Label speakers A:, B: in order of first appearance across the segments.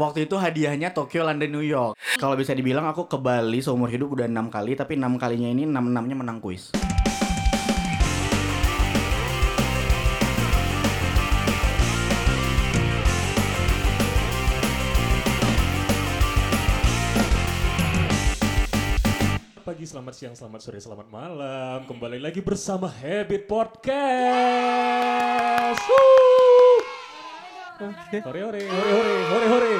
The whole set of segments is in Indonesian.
A: Waktu itu hadiahnya Tokyo, London, New York. Kalau bisa dibilang aku ke Bali seumur hidup udah enam kali, tapi enam kalinya ini enam enamnya menang kuis.
B: Pagi, selamat siang, selamat sore, selamat malam. Kembali lagi bersama Habit Podcast. Woo! Hore hore, hore hore, hore hore.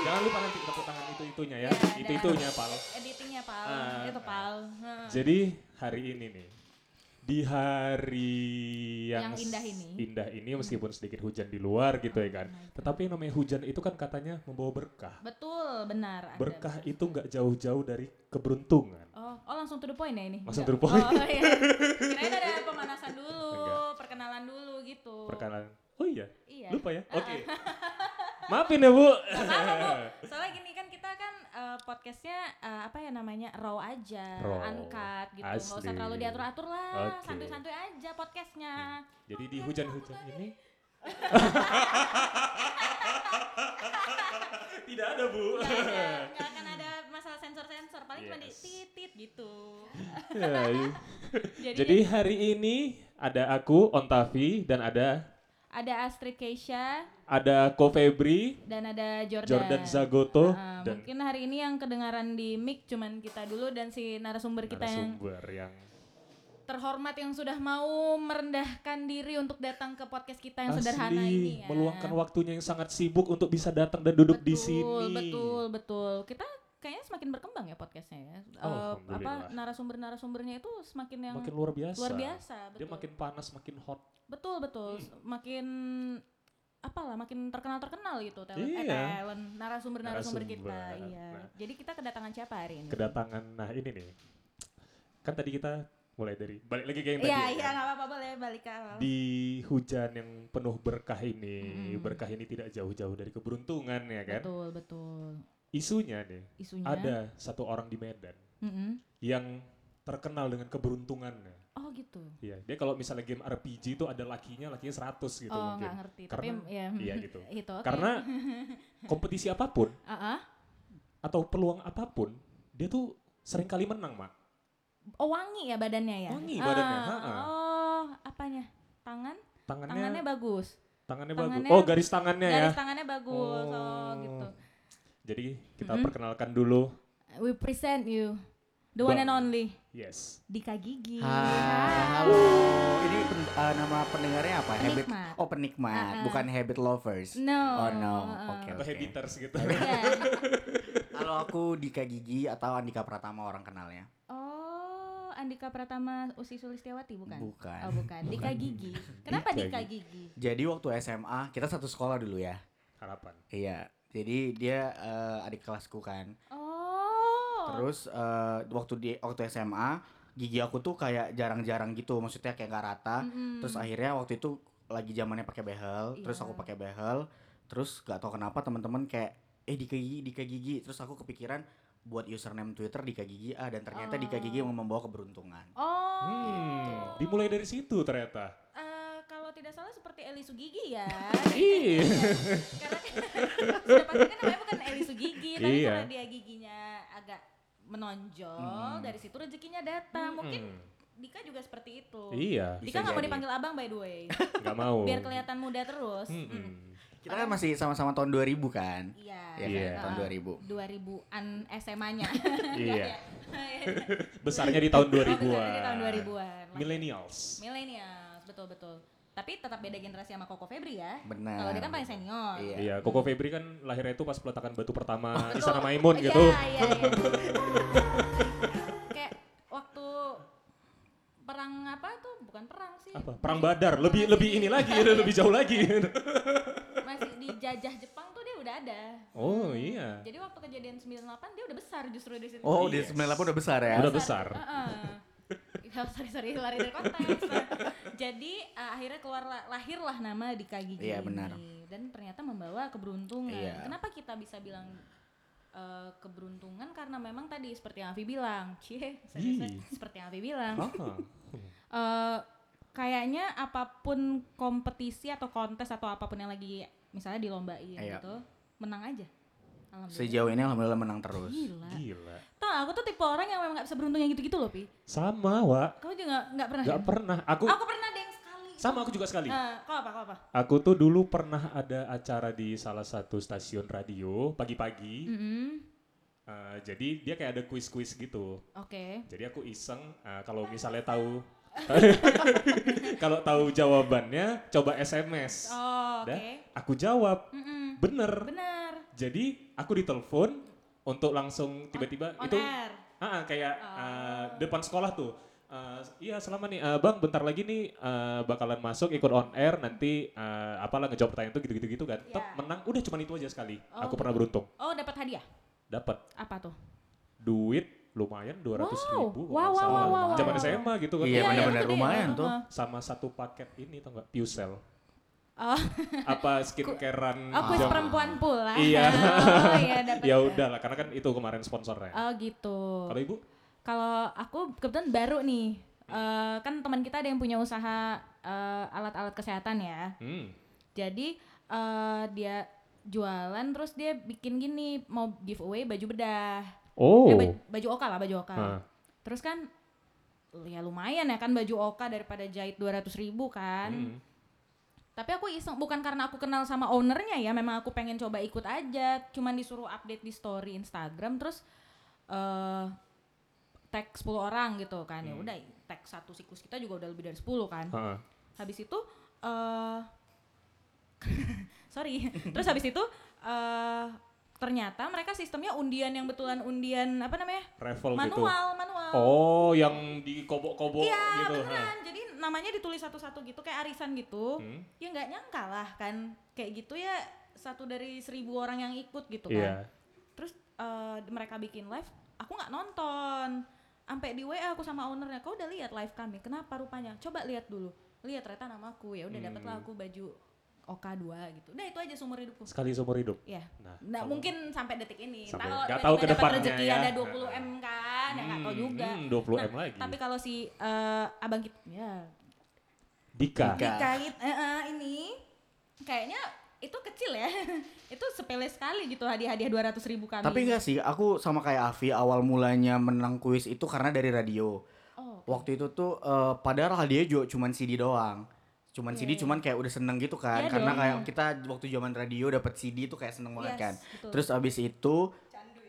B: Jangan lupa nanti tepuk tangan itu itunya ya,
C: Iya, ada.
B: itu itunya pal.
C: editingnya pal
B: Ah,
C: itu pal Heeh.
B: Jadi hari ini nih, di hari yang,
C: Yang indah ini.
B: Indah ini meskipun sedikit hujan di luar gitu ya kan. Tetapi yang namanya hujan itu kan katanya membawa berkah.
C: betul benar ada.
B: Berkah itu nggak jauh-jauh dari keberuntungan.
C: oh oh langsung to the point ya ini
B: Langsung
C: Enggak.
B: to the point.
C: oh iya kirain ada pemanasan dulu
B: Enggak.
C: perkenalan dulu gitu
B: Perkenalan. Oh iya,
C: iya
B: lupa ya. Oke. Maafin ya bu.
C: Gak apa-apa, Bu. soalnya gini kan kita kan eh, podcastnya eh, apa ya namanya raw aja
B: Raw.
C: uncut gitu nggak usah
B: Asli.
C: terlalu diatur-atur lah.
B: Hmm.
C: santuy-santuy aja podcastnya
B: Jadi di hujan-hujan ini tidak ada bu.
C: nggak ada akan ada masalah sensor-sensor paling cuma di
B: Yes.
C: titit gitu
B: Ya, iya.
C: jadi,
B: Jadi hari ini ada aku Ontavi dan ada
C: ada Astrid Keisha
B: ada Ko Febri,
C: dan ada Jordan.
B: Jordan Zagoto
C: Ah,
B: dan
C: mungkin hari ini yang kedengaran di mic cuman kita dulu dan si narasumber kita yang
B: narasumber yang
C: terhormat yang sudah mau merendahkan diri untuk datang ke podcast kita yang sederhana
B: asli
C: ini ya.
B: meluangkan waktunya yang sangat sibuk untuk bisa datang dan duduk di
C: Betul,
B: sini.
C: Betul, betul. Kita kayaknya semakin berkembang ya podcastnya ya. Eh, apa narasumber-narasumbernya itu semakin yang
B: Makin luar biasa.
C: luar biasa. Betul.
B: Dia makin panas, makin hot.
C: betul, betul. Makin apalah makin terkenal terkenal gitu talent, eh,
B: Iya.
C: talent narasumber narasumber kita iya
B: Nah.
C: jadi kita kedatangan siapa hari ini
B: Kedatangan nah ini nih. Kan tadi kita mulai dari balik lagi ke yang
C: Iya,
B: tadi.
C: iya
B: ya.
C: nggak apa-apa boleh balik ke awal.
B: Di hujan yang penuh berkah ini,
C: Mm-mm.
B: berkah ini tidak jauh-jauh dari keberuntungan ya kan.
C: Betul, betul.
B: Isunya nih,
C: Isunya.
B: ada satu orang di Medan
C: Mm-mm.
B: yang terkenal dengan keberuntungannya.
C: Oh gitu.
B: Iya, dia kalau misalnya game RPG itu ada lakinya, lakinya 100 gitu
C: oh
B: mungkin.
C: nggak ngerti.
B: Karena-
C: Tapi ya.
B: iya gitu.
C: Itu. oke.
B: Karena kompetisi apa pun
C: Ah, ah.
B: atau peluang apa pun, dia tuh sering kali menang, Mak.
C: Oh wangi ya badannya ya.
B: Wangi badannya,
C: Ah,
B: ha-ha.
C: Oh apanya? Tangan?
B: Tangannya
C: Tangannya bagus.
B: tangannya,
C: tangannya-
B: bagus. Oh, garis tangannya ya.
C: Garis tangannya bagus. Oh,
B: Oh.
C: gitu.
B: Jadi kita
C: Mm-mm.
B: perkenalkan dulu.
C: We present you the one and only
B: Yes.
C: Dika Gigi.
A: Hai, halo. Ini pen- eh, nama pendengarnya apa? Habit.
C: Penikmat.
A: Oh penikmat,
C: ah.
A: bukan habit lovers.
C: No.
A: Oh no,
C: Ah.
A: oke
B: Atau
A: oke.
B: habiters gitu.
C: Iya.
A: Halo aku Dika Gigi atau Andika Pratama orang kenalnya.
C: Oh, Andika Pratama Usi Sulistiawati bukan?
A: Bukan.
C: Oh, bukan. Dika Gigi. Kenapa
B: Dika
C: Dika Gigi?
A: Jadi waktu SMA kita satu sekolah dulu ya.
B: Harapan.
A: Iya. Jadi dia eh, adik kelasku kan.
C: Oh.
A: Terus eh, waktu di waktu SMA gigi aku tuh kayak jarang-jarang gitu, maksudnya kayak nggak rata.
C: Mm-mm.
A: Terus akhirnya waktu itu lagi zamannya pakai behel, terus
C: Iya.
A: aku pakai behel, terus gak tau kenapa teman-teman kayak eh Dika Gigi, Dika Gigi, terus aku kepikiran buat username Twitter Dika Gigi A dan ternyata Dika Gigi yang membawa keberuntungan.
C: Oh.
B: Hmm, dimulai dari situ ternyata.
C: Tidak salah seperti Eli Sugigi ya.
B: Iya.
C: karena sudah pasti kan namanya bukan Eli Sugigi, tapi
B: Iya.
C: karena dia giginya agak menonjol,
A: Hmm.
C: dari situ rezekinya datang. Mungkin
B: Hmm,
C: Dika juga seperti itu.
B: Iya,
C: Dika nggak mau dipanggil abang by the way,
B: nggak mau.
C: biar kelihatan muda terus.
B: Mm-mm.
C: Mm.
A: Kita kan masih sama-sama tahun 2000 kan?
C: Iya.
A: Iya
B: Iya.
A: kan? Tahun 2000.
C: 2000-an SMA-nya.
B: Iya. Besarnya di tahun
C: Oh,
B: 2000-an.
C: besarnya di tahun 2000-an.
B: Millennials.
C: Millennials, betul betul. Tapi tetap beda generasi sama Koko Febri ya.
A: Benar.
C: Kalau dia kan paling senior.
A: Iya.
B: Iya, Koko Febri kan lahirnya itu pas peletakan batu pertama
C: Betul.
B: Istana Maimun
C: Iya,
B: gitu.
C: Iya, iya. Kayak waktu perang apa tuh? Bukan perang sih.
B: Apa? Perang Badar, lebih lebih ini lagi, lebih jauh lagi.
C: Masih dijajah Jepang tuh dia udah ada.
B: Oh iya.
C: Jadi waktu kejadian 98 dia udah besar justru di situ.
A: Oh, di
B: Yes.
A: 98 udah besar ya?
B: Udah besar.
C: Heeh. Ya, sorry sorry lari dari konteks. Jadi uh, akhirnya keluar lahirlah nama Dika Gigi
A: Iya, benar.
C: ini. dan ternyata membawa keberuntungan.
A: Iya.
C: Kenapa kita bisa bilang uh, keberuntungan karena memang tadi seperti yang Avi bilang, cie, seperti yang Avi bilang, eh, kayaknya apa pun kompetisi atau kontes atau apa pun yang lagi misalnya dilombain
A: Iya.
C: gitu menang aja.
A: Sejauh ini alhamdulillah menang terus.
C: Gila.
B: Gila.
C: Tau aku tuh tipe orang yang memang gak bisa beruntung yang gitu-gitu loh, Pi.
B: Sama, Wak.
C: Kamu juga gak pernah
B: Gak
C: ya?
B: pernah. Aku
C: Aku pernah deh sekali.
B: sama aku juga sekali.
C: Nah, kau apa, kau apa?
B: Aku tuh dulu pernah ada acara di salah satu stasiun radio pagi-pagi. Eh, jadi dia kayak ada kuis-kuis gitu.
C: Oke.
B: Jadi aku iseng eh, kalau misalnya tahu kalau tahu jawabannya coba SMS.
C: Oh, oke.
B: Dah, aku jawab.
C: Mm-mm.
B: Bener.
C: Benar.
B: Jadi aku ditelepon untuk langsung tiba-tiba
C: On
B: itu
C: air.
B: ah, ah, kayak
C: Oh.
B: eh, depan sekolah tuh. Eh, iya selama nih eh, bang bentar lagi nih eh, bakalan masuk ikut on air nanti eh, apalah ngejawab pertanyaan itu gitu-gitu gitu kan. Tetap
C: Ya.
B: menang udah cuma itu aja sekali.
C: Oh,
B: aku pernah
C: gitu.
B: beruntung.
C: Oh, dapat hadiah.
B: Dapat
C: Apa tuh?
B: duit lumayan 200
C: Wow.
B: ribu.
C: Wow, wow,
B: salah.
C: wow, wow,
B: Zaman
C: wow.
B: SMA gitu kan.
A: Iya,
C: Iya,
A: benar-benar
C: itu dia.
A: lumayan tuh.
B: Sama satu paket ini tau nggak? Pusel.
C: Oh,
B: Apa skincarean
C: oh kuis
B: jam-
C: perempuan pula.
B: Iya.
C: Oh, iya dapat.
B: Ya udah lah karena kan itu kemarin sponsornya.
C: Oh, gitu.
B: Kalau ibu?
C: Kalau aku kebetulan baru nih. Eh, kan teman kita ada yang punya usaha eh, alat-alat kesehatan ya.
B: Hmm.
C: Jadi eh, dia jualan terus dia bikin gini mau giveaway baju bedah.
B: Oh.
C: Eh, baju, baju oka lah, baju oka.
B: Hah.
C: Terus kan ya lumayan ya kan baju oka daripada jahit 200 ribu kan.
B: Hmm.
C: Tapi aku iseng bukan karena aku kenal sama ownernya ya, memang aku pengen coba ikut aja. Cuman disuruh update di story Instagram terus eh tag 10 orang gitu kan. Ya
B: Hmm.
C: udah tag satu siklus kita juga udah lebih dari 10 kan.
B: Ha-ha.
C: Habis itu eh sorry. Terus habis itu eh ternyata mereka sistemnya undian yang betulan undian apa namanya?
B: Gitu.
C: manual, manual.
B: Oh, yang dikobok-kobok
C: Iya
B: gitu.
C: beneran. Jadi namanya ditulis satu-satu gitu kayak arisan gitu.
B: Hmm.
C: Ya nggak nyangka lah kan kayak gitu ya satu dari seribu orang yang ikut gitu kan. Terus eh, mereka bikin live, aku nggak nonton. Sampai di WA aku sama ownernya, kau udah lihat live kami? Kenapa rupanya? Coba lihat dulu. Lihat ternyata namaku ya udah dapatlah
B: Hmm.
C: aku baju OK2 gitu. Udah itu aja seumur hidupku.
B: Sekali seumur hidup.
C: Ya.
B: Nah,
C: Nggak
B: kalau-
C: mungkin sampai detik ini.
B: Sampai-
C: tiba-tiba
B: tahu ke depannya
C: rezeki
B: ya.
C: ada 20 M kan, ya nggak tahu
B: Hmm,
C: juga.
B: hmm, 20 M
C: Nah,
B: lagi.
C: Tapi kalau si eh, abang kita, ya
B: Dika.
A: Dika.
C: dikait eh, eh, ini kayaknya itu kecil ya itu sepele sekali gitu hadiah-hadiah 200 ribu kami
A: Tapi enggak sih, aku sama kayak Avi awal mulanya menang kuis itu karena dari radio.
C: oh,
A: Waktu itu tuh eh, padahal hadiahnya juga cuman CD doang. Cuman
C: Iya,
A: CD
C: iya.
A: cuman kayak udah seneng gitu kan.
C: Iya
A: karena
C: dong.
A: kayak kita waktu zaman radio dapat CD tuh kayak seneng banget
C: yes,
A: kan.
C: betul.
A: Terus abis itu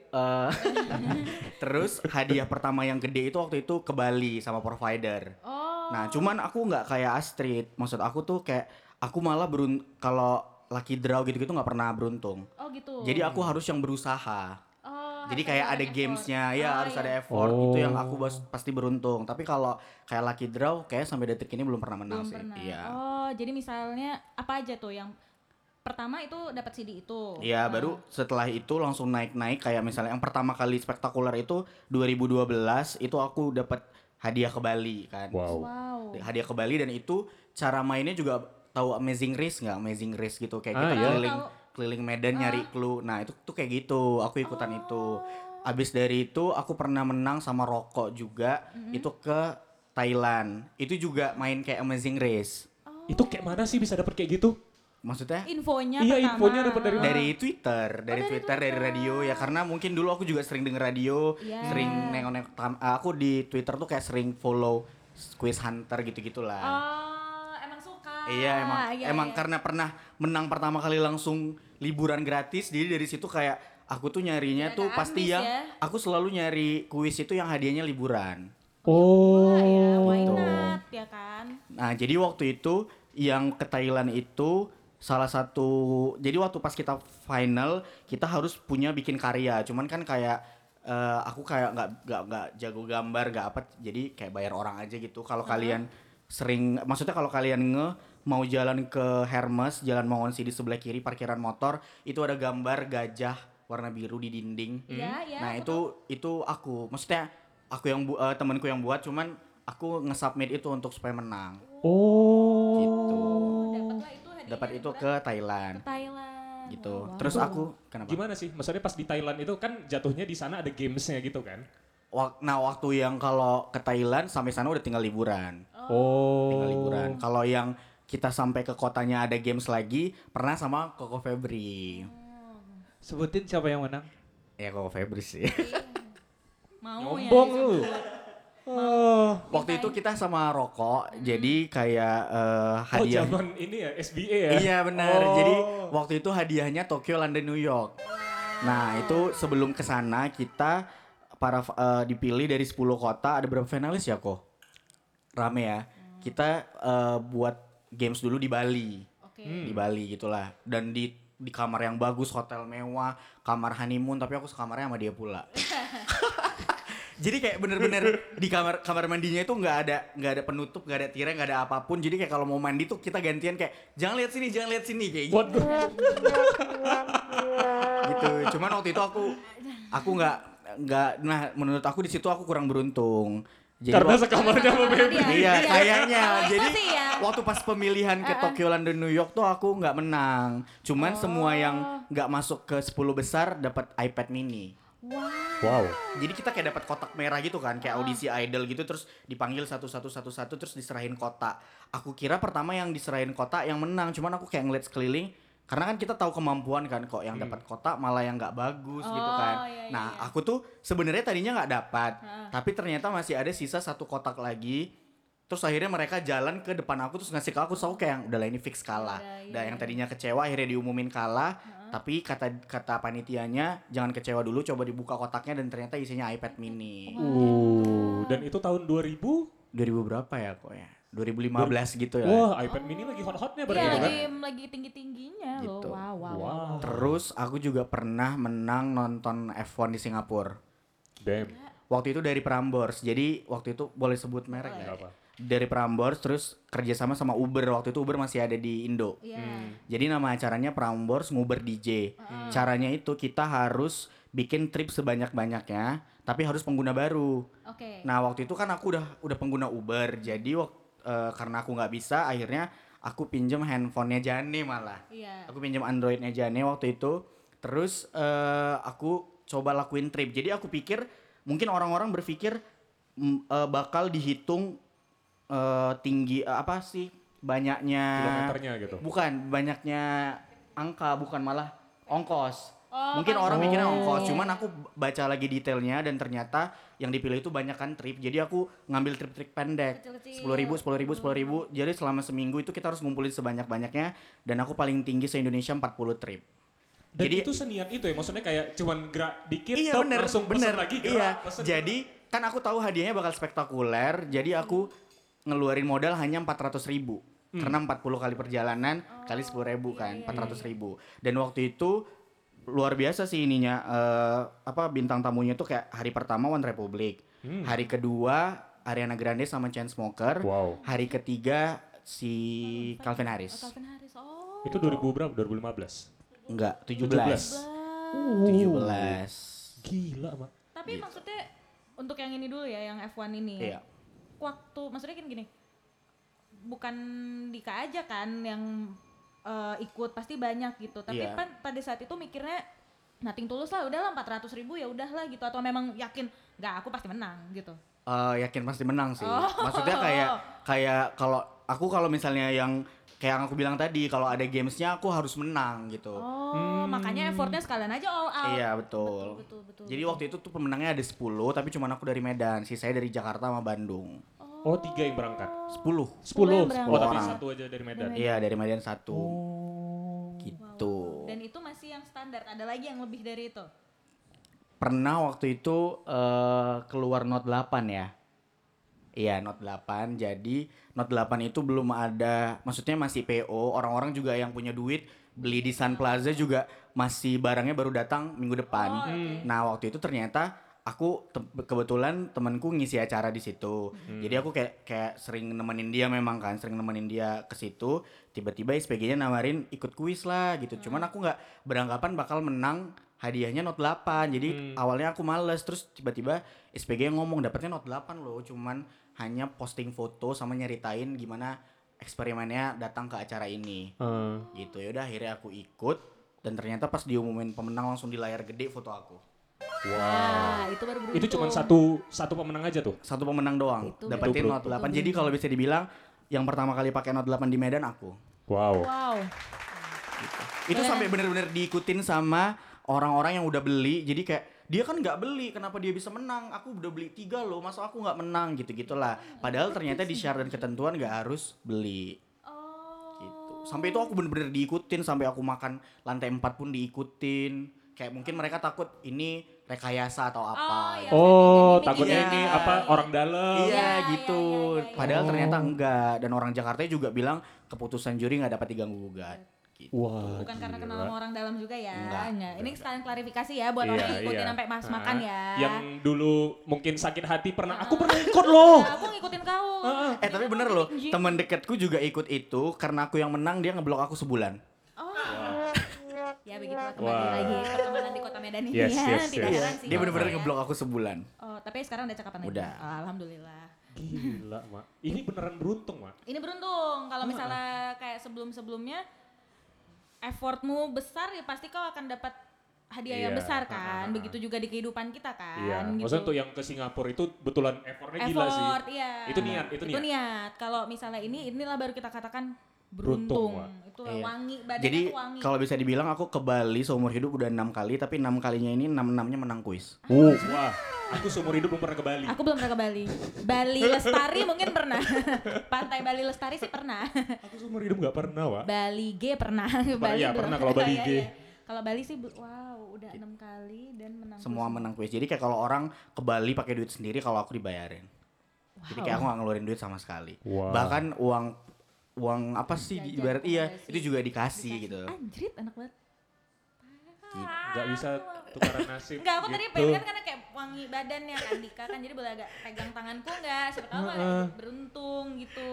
A: eh terus hadiah pertama yang gede itu waktu itu ke Bali sama provider.
C: oh
A: Nah, cuman aku nggak kayak Astrid. Maksud aku tuh kayak aku malah berun kalau lucky draw gitu-gitu nggak pernah beruntung.
C: oh gitu
A: Jadi aku harus yang berusaha.
C: Oh,
A: Jadi kayak ada
C: effort.
A: gamesnya, ya
C: Oh,
A: harus
C: iya.
A: ada effort. Itu yang
B: Oh.
A: aku bas- pasti beruntung. Tapi kalau kayak lucky draw, kayak sampai detik ini belum pernah menang
C: belum
A: sih.
C: pernah
A: Iya.
C: oh jadi misalnya apa aja tuh yang pertama itu dapat CD itu
A: Iya,
C: Ah.
A: baru setelah itu langsung naik-naik kayak misalnya yang pertama kali spektakuler itu 2012 itu aku dapat hadiah ke Bali kan.
B: Wow.
C: wow
A: Hadiah ke Bali dan itu cara mainnya juga tahu Amazing Race nggak? Amazing Race gitu kayak
B: Ah,
A: kita
B: iya.
A: keliling
C: Tahu,
A: keliling Medan nyari clue. Nah, itu tuh kayak gitu. Aku ikutan itu. Abis dari itu aku pernah menang sama rokok juga itu ke Thailand. Itu juga main kayak Amazing Race.
B: Itu kayak mana sih bisa dapet kayak gitu?
A: Maksudnya
C: infonya
B: Iya,
C: pertama.
B: infonya dapat dari mana?
A: dari Twitter, dari
C: dari
A: Twitter, dari radio ya karena mungkin dulu aku juga sering denger radio,
C: Iya.
A: sering nengok-nengok tam- aku di Twitter tuh kayak sering follow Quiz Hunter gitu-gitulah.
C: oh emang suka
A: Iya emang
C: Iya,
A: emang
C: iya.
A: karena pernah menang pertama kali langsung liburan gratis jadi dari situ kayak aku tuh nyarinya
C: Tidak
A: tuh pasti yang
C: ya.
A: aku selalu nyari kuis itu yang hadiahnya liburan.
B: Oh.
C: Ya, why
A: Gitu.
C: not ya kan
A: Nah jadi waktu itu yang ke Thailand itu salah satu jadi waktu pas kita final kita harus punya bikin karya cuman kan kayak eh, aku kayak nggak nggak nggak jago gambar nggak apa jadi kayak bayar orang aja gitu kalau kalian sering maksudnya kalau kalian nge mau jalan ke Hermes jalan Mongonsi di sebelah kiri parkiran motor itu ada gambar gajah warna biru di dinding.
C: Iya, iya,
A: nah
C: aku
A: itu itu aku maksudnya aku yang bu eh, temanku yang buat cuman aku nge-submit itu untuk supaya menang.
B: Oh.
A: gitu.
C: Dapatlah itu hadiahnya
A: dapat itu ke Thailand.
C: Ke Thailand.
A: Gitu.
C: Oh, wow.
A: terus aku kenapa?
B: Gimana sih? Maksudnya pas di Thailand itu kan jatuhnya di sana ada gamesnya gitu kan?
A: Wak- nah waktu yang kalau ke Thailand sampai sana udah tinggal liburan.
B: Oh.
A: tinggal liburan. Kalau yang kita sampai ke kotanya ada games lagi pernah sama Koko Febri
D: Sebutin siapa yang menang.
A: Ya kok Febris sih.
C: Mau ya
B: Nyombong lu.
C: disebut.
B: Oh.
A: Waktu itu kita sama rokok, jadi kayak
B: Oh,
A: hadiah.
B: zaman ini ya SBA ya.
A: Iya benar.
B: Oh.
A: Jadi waktu itu hadiahnya Tokyo, London, New York. Nah itu sebelum ke sana kita para eh, dipilih dari 10 kota ada berapa finalis ya kok? Rame ya. Kita eh, buat games dulu di Bali,
C: Oke.
A: di Bali gitulah. Dan di di kamar yang bagus, hotel mewah, kamar honeymoon. Tapi aku sekamarnya sama dia pula. Jadi kayak bener-bener di kamar kamar mandinya itu nggak ada nggak ada penutup, nggak ada tirai, nggak ada apa pun. Jadi kayak kalau mau mandi tuh kita gantian kayak jangan lihat sini, jangan lihat sini kayak gitu.
B: Waduh.
A: gitu. Cuman waktu itu aku aku nggak nggak nah menurut aku di situ aku kurang beruntung. Jadi
B: Karena sekamarnya sama Baby.
C: Iya,
A: kayaknya. Jadi
C: ya.
A: waktu pas pemilihan ke Tokyo, London, New York tuh aku nggak menang. Cuman semua yang
C: Oh.
A: nggak masuk ke 10 besar dapat iPad mini.
C: Wow.
B: Wow.
A: Jadi kita kayak dapat kotak merah gitu kan, kayak audisi idol gitu terus dipanggil satu-satu satu-satu terus diserahin kotak. Aku kira pertama yang diserahin kotak yang menang, cuman aku kayak ngeliat sekeliling karena kan kita tahu kemampuan kan kok yang dapat kotak malah yang nggak bagus gitu
C: Oh,
A: kan.
C: iya, iya,
A: nah,
C: iya.
A: aku tuh sebenarnya tadinya nggak dapat,
C: Heeh.
A: tapi ternyata masih ada sisa satu kotak lagi. Terus akhirnya mereka jalan ke depan aku terus ngasih ke aku, aku kayak udah lah ini fix kalah.
C: Udah, iya,
A: Dan yang
C: iya.
A: tadinya kecewa akhirnya diumumin kalah. Tapi kata kata panitianya jangan kecewa dulu, coba dibuka kotaknya dan ternyata isinya iPad mini.
B: Uh, dan itu tahun 2000?
A: 2000 berapa ya kok ya? 2015 gitu ya.
B: Wah, iPad mini lagi hot-hotnya berarti
C: Iya
B: itu kan?
C: lagi lagi tinggi tingginya loh.
A: Gitu.
C: Wow wow.
B: Wow.
C: wow.
A: Terus aku juga pernah menang nonton F1 di Singapura.
B: Damn.
A: Waktu itu dari Prambors. Jadi waktu itu boleh sebut merek ya?
B: apa.
A: Dari Prambors terus kerjasama sama Uber. Waktu itu Uber masih ada di Indo.
C: Iya.
A: Jadi nama acaranya Prambors Nguber DJ. Caranya itu kita harus bikin trip sebanyak-banyaknya, tapi harus pengguna baru.
C: Oke.
A: Nah waktu itu kan aku udah udah pengguna Uber, jadi wak- eh, karena aku nggak bisa, akhirnya aku pinjem handphonenya Jane malah.
C: Iya.
A: Aku pinjam Androidnya Jane waktu itu. Terus eh, aku coba lakuin trip. Jadi aku pikir mungkin orang-orang berpikir eh, bakal dihitung eh, tinggi eh, apa sih banyaknya
B: Kilometernya gitu.
A: Bukan banyaknya angka, bukan malah ongkos.
C: Oh,
A: Mungkin
C: kan.
A: orang mikirnya
C: Oh.
A: ongkos, cuman aku baca lagi detailnya dan ternyata yang dipilih itu banyak kan trip. Jadi aku ngambil trip-trip pendek. Sepuluh ribu, sepuluh ribu, sepuluh ribu. Jadi selama seminggu itu kita harus ngumpulin sebanyak-banyaknya. Dan aku paling tinggi se-Indonesia 40 trip.
B: Dan
A: Jadi-
B: itu seniat itu ya, maksudnya kayak cuman gerak dikit,
A: iya
B: top,
A: bener,
B: langsung
A: bener.
B: lagi, gerak,
A: iya.
B: pesen.
A: Jadi kan aku tahu hadiahnya bakal spektakuler. Jadi aku ngeluarin modal hanya 400 ribu. Karena 40 kali perjalanan kali 10 ribu kan, 400 ribu. Dan waktu itu luar biasa sih ininya eh, apa bintang tamunya tuh kayak hari pertama One Republic,
B: Hmm.
A: hari kedua Ariana Grande sama Chainsmoker,
B: Wow.
A: hari ketiga si Calvin
C: Oh,
A: Harris.
C: Calvin Harris. Oh.
B: Itu 2000 berapa? 2015.
A: Enggak, 17.
B: 17.
A: 17.
B: Gila, Mak.
C: Tapi
A: Gitu.
C: maksudnya untuk yang ini dulu ya, yang F1 ini.
A: Iya.
C: Waktu maksudnya gini gini. Bukan Dika aja kan yang eh, ikut pasti banyak gitu. Tapi
A: Iya.
C: kan pada saat itu mikirnya Nothing tulus lah, udahlah 400 ribu ya udahlah gitu atau memang yakin nggak aku pasti menang gitu.
A: Eh, yakin pasti menang sih.
C: Oh.
A: Maksudnya kayak kayak kalau aku kalau misalnya yang kayak yang aku bilang tadi kalau ada gamesnya aku harus menang gitu.
C: Oh, makanya effortnya sekalian aja all out.
A: Iya betul.
C: Betul, betul, betul.
A: Jadi waktu itu tuh pemenangnya ada 10 tapi cuman aku dari Medan, sisanya dari Jakarta sama Bandung.
B: Oh, tiga yang berangkat.
A: 10.
B: 10.
C: yang berangkat.
B: Oh, tapi
A: Orang.
B: satu aja dari Medan.
A: Iya dari Medan satu.
B: Oh.
A: Gitu.
C: Dan itu masih yang standar. Ada lagi yang lebih dari itu.
A: Pernah waktu itu eh, keluar Note 8 ya. Iya Note 8 jadi Note 8 itu belum ada maksudnya masih PO orang-orang juga yang punya duit beli di Sun Plaza juga masih barangnya baru datang minggu depan.
C: Oh, oke.
A: Nah waktu itu ternyata aku te- kebetulan temanku ngisi acara di situ. Jadi aku kayak kayak sering nemenin dia memang kan, sering nemenin dia ke situ. Tiba-tiba SPG-nya nawarin ikut kuis lah gitu. Cuman aku nggak beranggapan bakal menang hadiahnya Note 8. Jadi awalnya aku males terus tiba-tiba SPG ngomong dapatnya Note 8 loh. Cuman hanya posting foto sama nyeritain gimana eksperimennya datang ke acara ini.
B: Eh,
A: Gitu ya udah akhirnya aku ikut dan ternyata pas diumumin pemenang langsung di layar gede foto aku.
C: Nah, itu baru beruntung.
B: itu cuma satu satu pemenang aja tuh.
A: satu pemenang doang
C: Itu
A: dapetin
B: beruntung.
A: Note 8 jadi kalau bisa dibilang yang pertama kali pakai Note 8 di Medan aku
B: Wow.
C: Wow.
A: itu
C: Boleh.
A: sampai bener-bener diikutin sama orang-orang yang udah beli jadi kayak dia kan nggak beli kenapa dia bisa menang aku udah beli tiga loh masa aku nggak menang gitu gitulah padahal ternyata di syarat dan ketentuan nggak harus beli
C: Oh.
A: gitu sampai itu aku bener-bener diikutin sampai aku makan lantai 4 pun diikutin kayak mungkin mereka takut ini rekayasa atau
C: Oh,
A: apa gitu.
B: Oh,
C: Gimmick
B: takutnya
A: Iya.
B: ini apa orang dalam.
A: Iya
C: Iya,
A: gitu.
C: iya, iya, iya, iya.
A: Padahal
B: Oh.
A: ternyata enggak dan orang Jakarta juga bilang keputusan juri nggak dapat diganggu gugat. Gitu.
B: Wah.
C: Bukan karena
B: gila.
C: kenal sama orang dalam juga ya.
A: Enggak,
C: Nah, ini sekalian klarifikasi ya buat
B: Iya,
C: orang yang ikutin
B: iya.
C: sampai mas
B: Ah,
C: makan ya.
B: Yang dulu mungkin sakit hati pernah. Aku pernah ikut loh.
C: Nah, aku ngikutin kau.
A: Eh tapi bener loh, teman dekatku juga ikut itu karena aku yang menang dia ngeblok aku sebulan.
C: Oh. Ya begitulah kembali
B: Wah.
C: lagi pertemanan di kota Medan ini
B: Yes,
C: ya.
B: yes,
C: Tidak
B: yes.
C: heran sih.
A: Dia bener-bener
C: ya.
A: ngeblok aku sebulan.
C: Oh, tapi sekarang udah cakapan lagi.
A: Udah.
C: Oh, Alhamdulillah.
B: Gila, Mak. Ini beneran beruntung, Mak.
C: Ini beruntung kalau misalnya kayak sebelum-sebelumnya effortmu besar ya pasti kau akan dapat hadiah yang
B: Iya.
C: besar kan. Begitu juga di kehidupan kita kan.
B: Iya.
C: gitu.
B: Maksudnya tuh yang ke Singapura itu betulan effortnya gila sih.
C: Effort, iya.
B: Itu niat, itu niat.
C: niat. Kalau misalnya ini, inilah baru kita katakan
B: Beruntung,
C: itu
A: Iya.
C: wangi, badannya
A: Jadi
C: wangi.
A: kalau bisa dibilang aku ke Bali seumur hidup udah enam kali tapi enam kalinya ini enam enamnya menang kuis.
B: Uh, wah. Aku seumur hidup belum pernah ke Bali.
C: Aku belum pernah ke Bali. Bali Lestari mungkin pernah. Pantai Bali Lestari sih pernah.
B: Aku seumur hidup nggak pernah, Wak.
C: Bali G pernah.
B: iya,
C: belum.
B: pernah kalau Bali
C: Iya,
B: G.
C: iya. Kalau Bali sih wow, udah enam kali dan menang.
A: Semua
C: terus.
A: menang kuis. Jadi kayak kalau orang ke Bali pakai duit sendiri kalau aku dibayarin. Jadi kayak aku nggak ngeluarin duit sama sekali.
B: Wow.
A: Bahkan uang uang apa sih di
C: Jajan,
A: ibarat iya
C: akomodasi.
A: itu juga dikasih, gitu.
C: Anjrit enak banget.
B: Nggak bisa tukaran nasib.
C: Enggak, aku tadi
B: gitu.
C: pengen kan karena kayak wangi badannya kan Dika kan jadi boleh agak pegang tanganku enggak siapa tahu
B: Heeh.
C: uh beruntung gitu.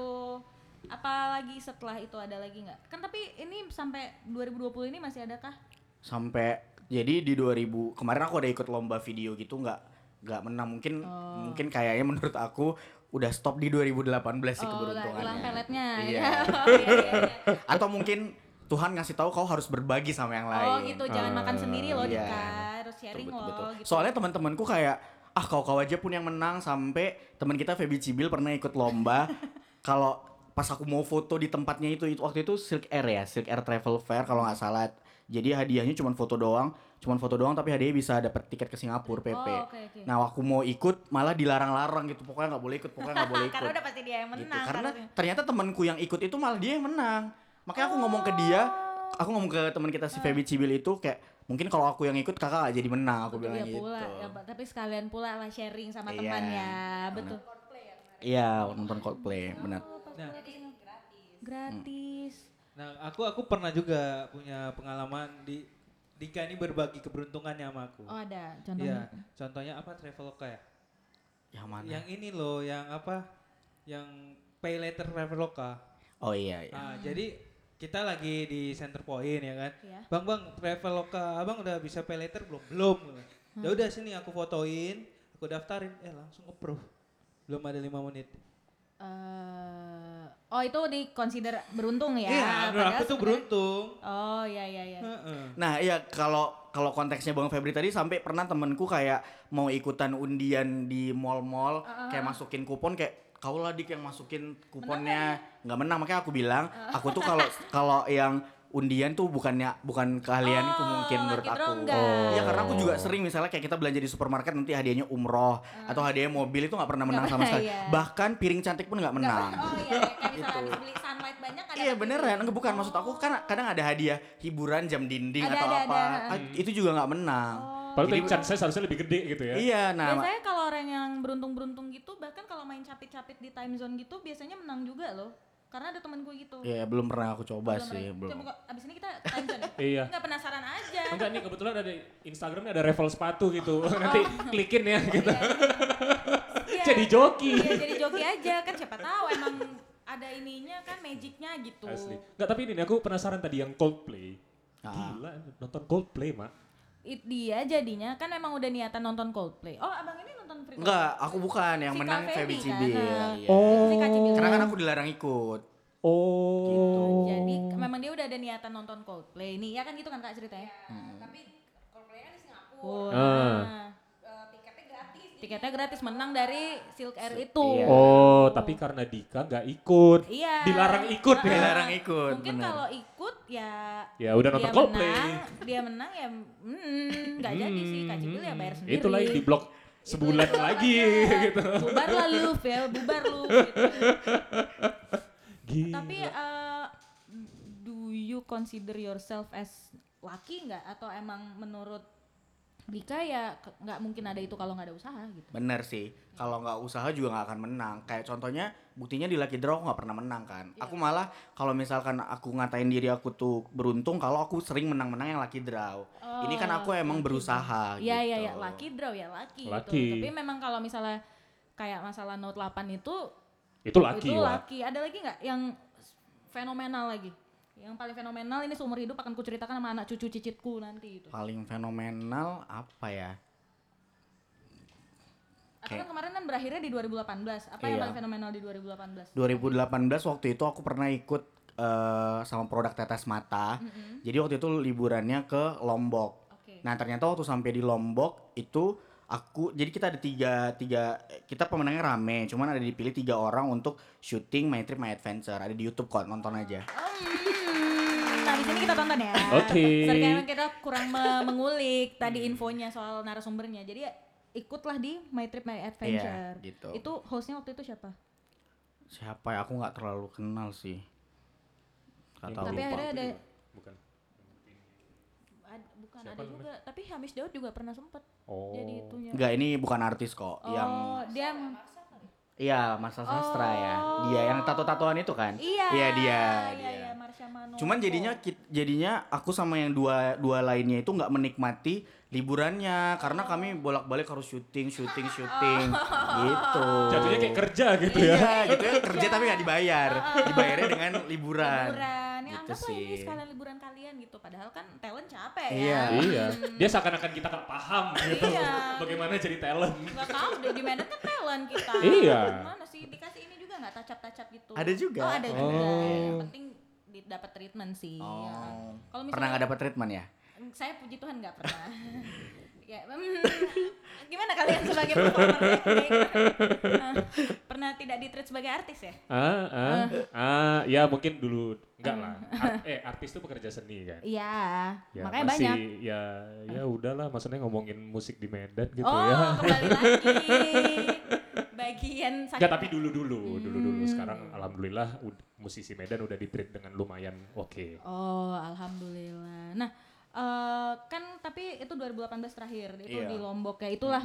C: Apalagi setelah itu ada lagi nggak? Kan tapi ini sampai 2020 ini masih adakah?
A: sampai jadi di 2000 kemarin aku ada ikut lomba video gitu nggak nggak menang mungkin
C: Oh.
A: mungkin kayaknya menurut aku udah stop di 2018 sih
C: Oh,
A: keberuntungannya
C: ulang peletnya.
A: Iya.
C: ya. Oh, iya, iya, iya.
A: atau mungkin Tuhan ngasih tahu kau harus berbagi sama yang lain
C: Oh gitu, jangan makan
B: Ah,
C: sendiri loh. Dika, harus sharing
A: Betul,
C: loh
A: betul.
C: gitu.
A: soalnya teman-temanku kayak ah kau kau aja pun yang menang sampai teman kita Feby Cibil pernah ikut lomba kalau pas aku mau foto di tempatnya itu, itu waktu itu Silk Air ya Silk Air Travel Fair kalau nggak salah. Jadi hadiahnya cuma foto doang cuma foto doang tapi hadiahnya bisa dapat tiket ke Singapura PP
C: Oh, oke, oke.
A: nah waktu mau ikut malah dilarang-larang gitu. Pokoknya nggak boleh ikut pokoknya nggak boleh ikut.
C: Karena udah pasti dia yang
A: gitu.
C: menang.
A: karena
C: karena-
A: ternyata temanku yang ikut itu malah dia yang menang. Makanya aku ngomong ke dia
C: Oh.
A: aku ngomong ke teman kita si Feby Cibil itu kayak mungkin kalau aku yang ikut kakak gak jadi menang aku
C: Betul,
A: bilang
C: ya
A: gitu.
C: Pula, ya, tapi sekalian pula lah sharing sama
A: Iya,
C: temannya, betul.
A: iya nonton Coldplay benar
D: Nah,
C: Gratis.
D: nah aku aku pernah juga punya pengalaman di Dika ini berbagi keberuntungannya sama aku.
C: Oh ada
D: Iya,
C: contohnya.
D: contohnya apa Traveloka ya?
A: yang mana
D: Yang ini loh, yang apa? Yang pay later Traveloka.
A: oh iya iya
D: Ah, jadi kita lagi di center point ya kan.
C: Iya.
D: Bang, Bang, Traveloka, Abang udah bisa pay later belum? Belum. Ya udah sini aku fotoin, aku daftarin, eh langsung approve. Belum ada lima menit.
C: Eh, oh itu di consider beruntung ya?
D: Iya,
C: padahal
D: aku tuh beruntung.
C: Oh iya iya iya.
A: Nah iya kalau kalau konteksnya Bang Febri tadi sampai pernah temenku kayak mau ikutan undian di mall-mall kayak masukin kupon kayak kau lah dik yang masukin kuponnya nggak menang makanya aku bilang aku tuh kalau kalau yang undian tuh bukannya bukan keahlianku
C: Oh,
A: mungkin menurut aku.
C: enggak.
A: Iya karena aku juga sering misalnya kayak kita belanja di supermarket nanti hadiahnya umroh atau hadiahnya mobil itu nggak pernah menang sama sekali.
C: iya.
A: Bahkan piring cantik pun nggak menang.
C: Oh iya, kayak misalnya habis beli sunlight banyak ada tapi-
A: beneran, enggak bukan maksud aku kan kadang ada hadiah hiburan jam dinding
C: Ada,
A: atau
C: ada,
A: apa,
C: ada.
A: Ah, itu juga nggak menang.
B: Padahal
A: Jadi-
B: tuh chance saya seharusnya lebih gede gitu ya.
A: Iya, nah
C: biasanya kalau orang yang beruntung-beruntung gitu bahkan kalau main capit-capit di time zone gitu biasanya menang juga loh. Karena ada temenku gitu.
A: ya belum pernah aku coba
C: Belum
A: sih,
C: pernah.
A: belum.
C: Coba abis ini kita time zone ya?
B: Iya.
C: Enggak penasaran aja.
B: Enggak nih kebetulan ada Instagramnya ada revel sepatu gitu. Nanti klikin ya gitu.
C: Iya.
B: Jadi joki.
C: Iya jadi joki aja kan siapa tahu emang ada ininya kan magicnya gitu.
B: Asli. Enggak tapi ini nih, aku penasaran tadi yang Coldplay.
A: Ah.
B: Gila nonton Coldplay, Mak.
C: It, dia jadinya kan memang udah niatan nonton Coldplay. Oh abang ini nonton Free
A: Enggak, aku bukan yang
C: Si
A: menang Feby
C: Feby
A: Cibil.
C: kan,
A: iya.
C: Oh. Si.
A: Karena kan aku dilarang ikut.
B: Oh.
C: Jadi memang dia udah ada niatan nonton Coldplay nih, ya kan gitu kan kak ceritanya?
E: Tapi Coldplay kan di Singapura.
C: Oh,
B: Ah.
C: nah.
E: Gratis.
C: Tiketnya gratis menang dari Silk Air itu.
A: Iya.
B: Oh, tapi karena Dika nggak ikut.
C: Iya.
B: Dilarang ikut ya.
A: Dilarang ikut,
C: Mungkin kalau ikut ya
B: Ya udah nonton Coldplay.
C: menang, dia menang ya hmm, nggak jadi sih Kak Cipil ya bayar sendiri.
B: Itulah yang di blok sebulan
C: Itu-
B: lagi gitu.
C: Bubar lah lu ya, bubar lu gitu. Tapi eh, do you consider yourself as lucky nggak atau emang menurut Dika ya nggak mungkin ada itu kalau nggak ada usaha gitu.
A: Bener sih. Kalau nggak usaha juga nggak akan menang. Kayak contohnya buktinya di Lucky Draw aku nggak pernah menang kan.
C: Iya.
A: Aku malah kalau misalkan aku ngatain diri aku tuh beruntung kalau aku sering menang-menang yang Lucky Draw. Ini kan aku emang
C: lucky
A: berusaha
C: Iya iya
A: gitu.
C: iya lucky draw ya lucky,
B: Lucky.
C: gitu. Tapi memang kalau misalnya kayak masalah Note 8 itu
B: itu laki
C: itu
B: Wak.
C: lucky. Ada lagi nggak yang fenomenal lagi? Yang paling fenomenal ini seumur hidup akan kuceritakan sama anak cucu cicitku nanti itu.
A: Paling fenomenal apa ya?
C: Atau kan kemarin kan berakhirnya di 2018. Apa yang
A: Iya.
C: paling fenomenal di 2018?
A: 2018 waktu itu aku pernah ikut eh, sama produk tetes mata. Jadi waktu itu liburannya ke Lombok.
C: Oke.
A: Nah ternyata waktu sampai di Lombok itu aku jadi kita ada tiga tiga kita pemenangnya rame cuman ada dipilih tiga orang untuk syuting My Trip My Adventure ada di YouTube kok nonton aja
C: Hmm, nah di sini kita tonton ya.
B: Oke.
C: Sorry, karena kita kurang me- mengulik tadi infonya soal narasumbernya. Jadi ya, ikutlah di My Trip My Adventure.
A: Iya, gitu.
C: Itu hostnya waktu itu siapa?
A: siapa ya aku nggak terlalu kenal sih tahu
C: Tapi
A: lupa.
C: akhirnya ada
B: Bukan.
C: ad- bukan
B: Siapa
C: ada
B: namanya?
C: juga. Tapi Hamish Daud juga pernah sempet
B: Oh.
C: jadi itunya.
A: Nggak ini bukan artis kok
C: Oh,
A: yang
C: dia
A: iya Marcel Sastra ya dia yang tato-tatoan itu kan
C: iya.
A: iya dia
C: Iya,
A: dia.
C: iya, Marsha.
A: Cuman jadinya jadinya aku sama yang dua dua lainnya itu nggak menikmati liburannya karena kami bolak-balik harus syuting syuting syuting gitu.
B: Jatuhnya kayak kerja gitu ya.
A: Iya gitu ya kerja tapi nggak dibayar, dibayarnya dengan liburan.
C: liburan. Ya
A: Gitu
C: anggaplah ini
A: sih.
C: sekalian liburan kalian gitu. Padahal kan talent capek
A: Iya.
C: ya.
B: iya. Dia seakan-akan kita nggak paham gitu.
C: Iya.
B: Bagaimana jadi talent.
C: Gak tahu deh di Medan kan talent kita.
B: Iya.
C: Mana sih dikasih ini juga nggak tacap-tacap gitu.
A: Ada juga.
C: Oh, ada juga.
B: Oh.
C: Yang penting dapat treatment sih. ya.
A: Oh.
C: Kalau
A: Pernah
C: misalnya
A: nggak dapat treatment ya?
C: saya puji Tuhan nggak pernah. ya, mm, gimana kalian sebagai performer? ya? Eh, pernah tidak ditreat sebagai artis ya?
B: Ah, ah, ah, ya mungkin dulu enggak lah. Art- eh, artis itu pekerja seni kan.
C: Iya,
B: Ya,
C: makanya
B: masih,
C: banyak.
B: Ya, ya udahlah. Maksudnya ngomongin musik di Medan gitu
C: oh,
B: ya.
C: kembali lagi. Bagian sakit.
B: Enggak, tapi dulu dulu, dulu dulu.
C: Hmm.
B: Sekarang alhamdulillah musisi Medan udah di-treat dengan lumayan oke.
C: Oh, alhamdulillah. Nah, eh, kan tapi itu 2018 terakhir itu
A: Iya.
C: di Lombok ya. Itulah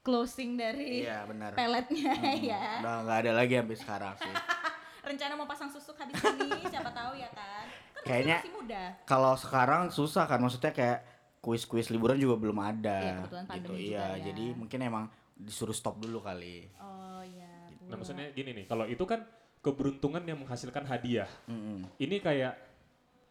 C: closing dari
A: Iya benar.
C: peletnya ya.
A: Udah nggak ada lagi sampai sekarang sih.
C: Rencana mau pasang susuk habis ini, siapa tahu ya kan. Kan
A: Kayaknya-
C: masih muda.
A: Kalau sekarang susah kan maksudnya kayak kuis-kuis liburan juga belum ada.
C: Iya,
A: gitu.
C: juga
A: Iya,
C: ya.
A: jadi mungkin emang disuruh stop dulu kali.
C: Oh iya.
B: Nah, maksudnya gini nih, kalau itu kan keberuntungan yang menghasilkan hadiah.
A: Mm-mm.
B: Ini kayak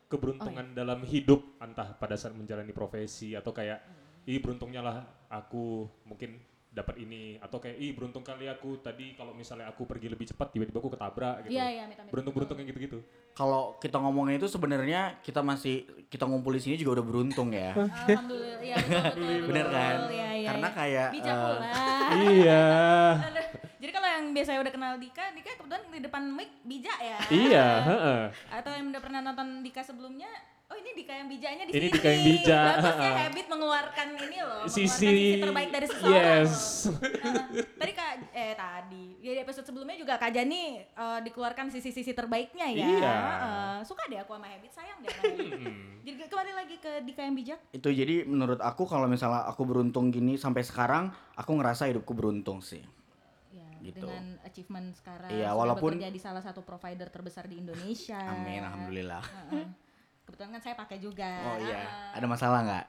B: keberuntungan dalam hidup entah pada saat menjalani profesi atau kayak ih beruntungnya lah aku mungkin dapat ini atau kayak ih beruntung kali aku tadi kalau misalnya aku pergi lebih cepat tiba-tiba aku ketabrak gitu.
C: Iya, iya.
B: Beruntung-beruntung yang gitu-gitu.
A: Kalau kita ngomongin itu sebenarnya kita masih kita ngumpul di sini juga udah beruntung ya.
C: Alhamdulillah. Iya, betul, betul,
A: Bener
C: betul.
A: kan?
C: Iya, iya,
A: Karena
C: iya.
A: kayak,
C: bijak pula.
B: iya.
C: Jadi kalau yang biasanya udah kenal Dika, Dika kebetulan di depan mic bijak ya.
B: iya, heeh.
C: Atau yang udah pernah nonton Dika sebelumnya, oh ini Dika yang bijaknya di
B: Ini
C: sini.
B: Dika yang bijak,
C: Bagus ya
B: ha-ha.
C: habit mengeluarkan ini loh, mengeluarkan
B: Sisi,
C: sisi terbaik dari seseorang.
B: Yes.
C: Nah, tadi Kak eh tadi, ya di episode sebelumnya juga Kak Jani eh, dikeluarkan sisi-sisi terbaiknya ya.
B: Iya.
C: Eh, suka deh aku sama habit, sayang deh habit. Jadi kembali lagi ke Dika yang bijak.
A: Itu jadi menurut aku kalau misalnya aku beruntung gini sampai sekarang, aku ngerasa hidupku beruntung sih. Gitu.
C: dengan achievement sekarang
A: Iya,
C: sudah
A: walaupun-
C: bekerja di salah satu provider terbesar di Indonesia.
A: Amin, alhamdulillah.
C: Heeh. Kebetulan kan saya pakai juga.
A: Oh iya, ada masalah nggak?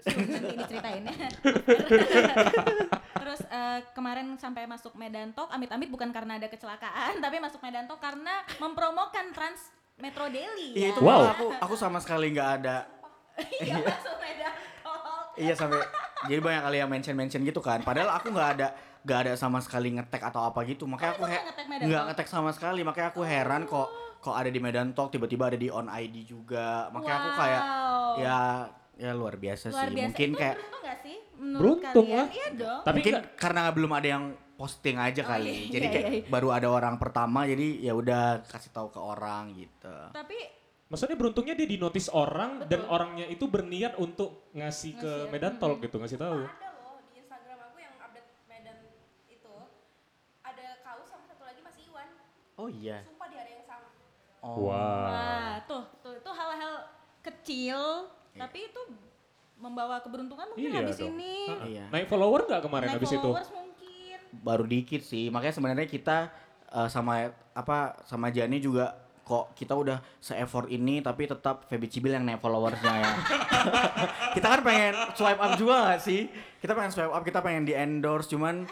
C: Suruh nanti diceritain ya. Terus eh, kemarin sampai masuk Medan Talk, amit-amit bukan karena ada kecelakaan, tapi masuk Medan Talk karena mempromokan Trans Metro Daily
A: Iya
C: ya.
A: itu
B: Wow.
A: aku aku sama sekali nggak ada.
C: Iya, masuk Medan Talk.
A: Iya sampai jadi banyak kali yang mention mention gitu kan. Padahal aku nggak ada nggak ada sama sekali ngetek atau apa gitu. Makanya aku
C: Oh,
A: he-
C: nggak ngetek
A: nggak ngetek sama sekali. Makanya aku heran kok kok ada di Medan Talk tiba-tiba ada di On ID juga. Makanya aku kayak ya ya luar biasa
C: Luar
A: sih.
C: biasa.
A: Mungkin
C: Itu
A: kayak
C: beruntung gak sih menurut
B: Beruntung
C: kalian?
B: lah.
C: Iya dong.
B: Tapi
A: mungkin
B: nggak-
A: karena belum ada yang posting aja
C: Oh,
A: kali.
C: iya,
A: jadi
C: iya,
A: kayak
C: iya.
A: baru ada orang pertama jadi ya udah kasih tahu ke orang gitu.
C: Tapi
B: Maksudnya beruntungnya dia dinotis orang dan orangnya itu berniat untuk ngasih ke
C: Ngasih ya.
B: Medan Talk gitu, ngasih tahu.
E: Ada loh di Instagram aku yang update Medan itu ada kaus sama satu lagi Mas Iwan.
A: Oh iya.
E: Sumpah di hari yang sama.
A: Oh.
B: Wow.
C: Wah, tuh, tuh itu hal-hal kecil tapi itu membawa keberuntungan mungkin
B: Iya
C: habis
B: dong.
C: ini.
A: Iya.
B: Naik follower nggak kemarin
C: Naik
B: habis itu?
C: followers mungkin.
A: Baru dikit sih. Makanya sebenarnya kita eh, sama apa sama Jani juga kok kita udah se-effort ini tapi tetap Feby Cibil yang naik followersnya ya. kita kan pengen swipe up juga gak sih? Kita pengen swipe up, kita pengen di endorse cuman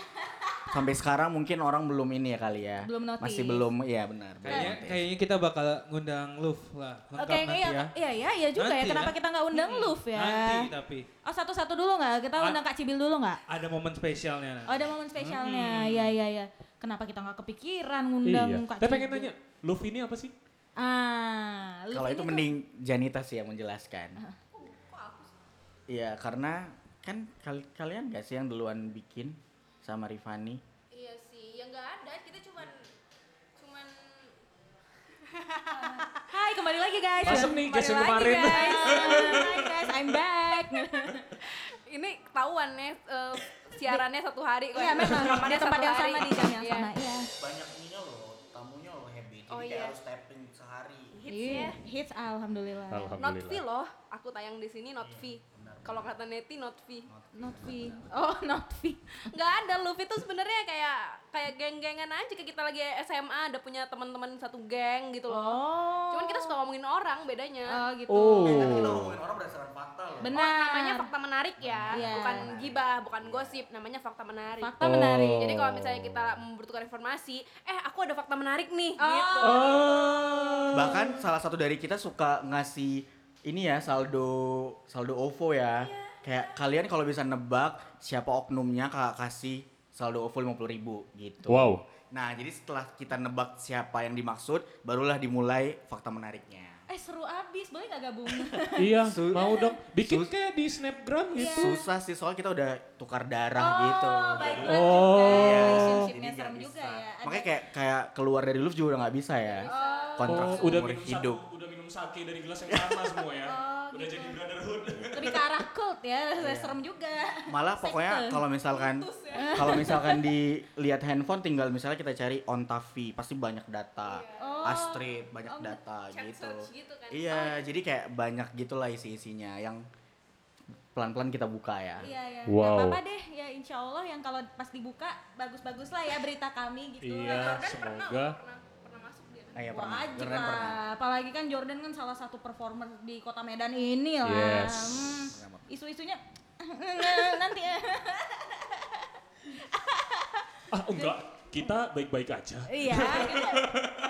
A: sampai sekarang mungkin orang belum ini ya kali ya.
C: Belum notice.
A: Masih belum, iya benar.
D: Kayaknya kayaknya kita bakal ngundang Luf lah. Lengkap
C: Oke,
D: nanti
C: iya,
D: ya.
C: iya, iya, iya juga
D: Nanti
C: ya. Kenapa
D: ya.
C: kita nggak undang Luf ya?
D: Nanti tapi
C: Oh satu-satu dulu nggak? Kita
D: Ah.
C: undang Kak Cibil dulu nggak?
D: ada momen spesialnya.
C: Oh ada momen spesialnya, iya iya iya. Kenapa kita nggak kepikiran ngundang
B: Iya.
C: Kak
B: Tapi pengen
C: Cibil?
B: nanya, Love ini apa sih?
C: Ah, Luf
A: Kalau itu
C: tuh-
A: mending Janita sih yang menjelaskan. Iya, karena kan kal- kalian gak sih yang duluan bikin sama Rifani?
E: Iya sih, yang nggak ada kita cuman cuman
C: Hai kembali lagi guys.
B: Masuk nih, guys, yang
C: Kembali lagi,
B: kemarin.
C: guys. Hai guys, I'm back.
E: ini ketahuan ya eh, siarannya satu hari kok.
C: Iya memang di tempat yang sama di jam yang
E: Iya.
C: sama. Iya.
A: Banyak ininya loh, tamunya loh happy.
E: Oh, iya.
A: tapping sehari.
E: Hits
C: Iya,
E: ya.
C: hits alhamdulillah.
E: Not fee loh, aku tayang di sini not fee. Kalau kata Neti not fee.
C: Not fee. Oh, not fee.
E: Nggak ada Luffy tuh sebenarnya kayak kayak geng-gengan aja kayak kita lagi SMA ada punya teman-teman satu geng gitu loh.
C: Oh.
E: Cuman kita suka ngomongin orang bedanya.
C: Oh gitu.
B: Oh.
A: Kita ngomongin orang berdasarkan fakta loh.
C: Benar.
E: Oh, namanya fakta menarik ya,
C: Iya.
E: bukan gibah, bukan gosip, namanya fakta menarik.
C: Fakta
B: Oh.
C: menarik.
E: Jadi kalau misalnya kita membutuhkan informasi, eh aku ada fakta menarik nih,
C: Oh.
E: gitu.
B: Oh.
A: Bahkan salah satu dari kita suka ngasih ini ya saldo saldo OVO ya. Kayak kalian kalau bisa nebak siapa oknumnya kakak kasih saldo OVO 50.000 ribu gitu.
B: Wow.
A: Nah, jadi setelah kita nebak siapa yang dimaksud, barulah dimulai fakta menariknya.
C: Eh seru abis, boleh gak gabung?
B: Iya,
A: Su-
B: mau dong. Bikin
A: Sus-
B: kayak di Snapgram gitu.
A: Susah sih soal kita udah tukar darah gitu.
C: Oh, baik
A: Jadi-
C: banget
B: Oh.
C: juga.
A: Iya,
C: Relationship-nya serem juga ya. Ada-
A: Makanya kayak kayak keluar dari Luf juga udah nggak bisa ya. Kontrak
B: Oh, udah
A: hidup.
B: Minum sake dari gelas yang sama semua ya. udah jadi brotherhood.
C: Lebih ke arah cult ya, serem juga.
A: Malah pokoknya kalau misalkan kalau misalkan dilihat handphone tinggal misalnya kita cari Ontavi pasti banyak data.
C: Oh.
A: Astrid banyak
C: Oh,
A: data gitu.
E: gitu kan.
A: Iya, jadi kayak banyak gitulah isi-isinya yang pelan-pelan kita buka ya.
C: Iya ya.
B: Wow.
C: Gak apa-apa deh ya insya Allah yang kalau pas dibuka bagus-bagus lah ya berita kami gitu.
B: Iya, semoga.
E: pernah, pernah.
A: Ah, iya, pernah.
C: Wajib
A: Jordan pernah.
C: lah. Apalagi kan Jordan kan salah satu performer di kota Medan ini lah.
B: Yes.
C: Hmm, Isu-isunya nanti ya.
B: Ah, enggak. Kita baik-baik aja.
C: Iya, kita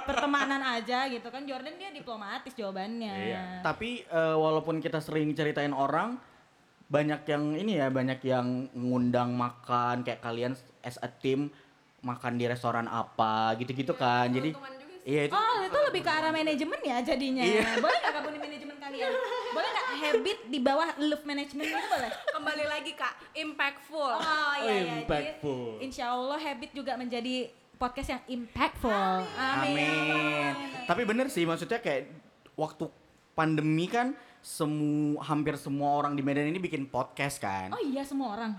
C: pertemanan aja gitu kan. Jordan dia diplomatis jawabannya.
B: Iya.
A: Tapi eh, walaupun kita sering ceritain orang banyak yang ini ya, banyak yang ngundang makan kayak kalian as a team makan di restoran apa gitu-gitu kan. Jadi
E: juga sih.
A: Iya itu
C: Oh, itu lebih ke arah manajemen ya jadinya.
A: Iya.
C: Boleh nggak gabungin manajemen kalian? Boleh nggak habit di bawah love management itu boleh?
E: Kembali lagi Kak, impactful.
C: Oh iya iya.
B: Impactful.
C: Jadi, Insya Allah habit juga menjadi podcast yang impactful. Amin.
A: Amin. Tapi bener sih maksudnya kayak waktu pandemi kan semu hampir semua orang di Medan ini bikin podcast kan.
C: Oh iya semua orang.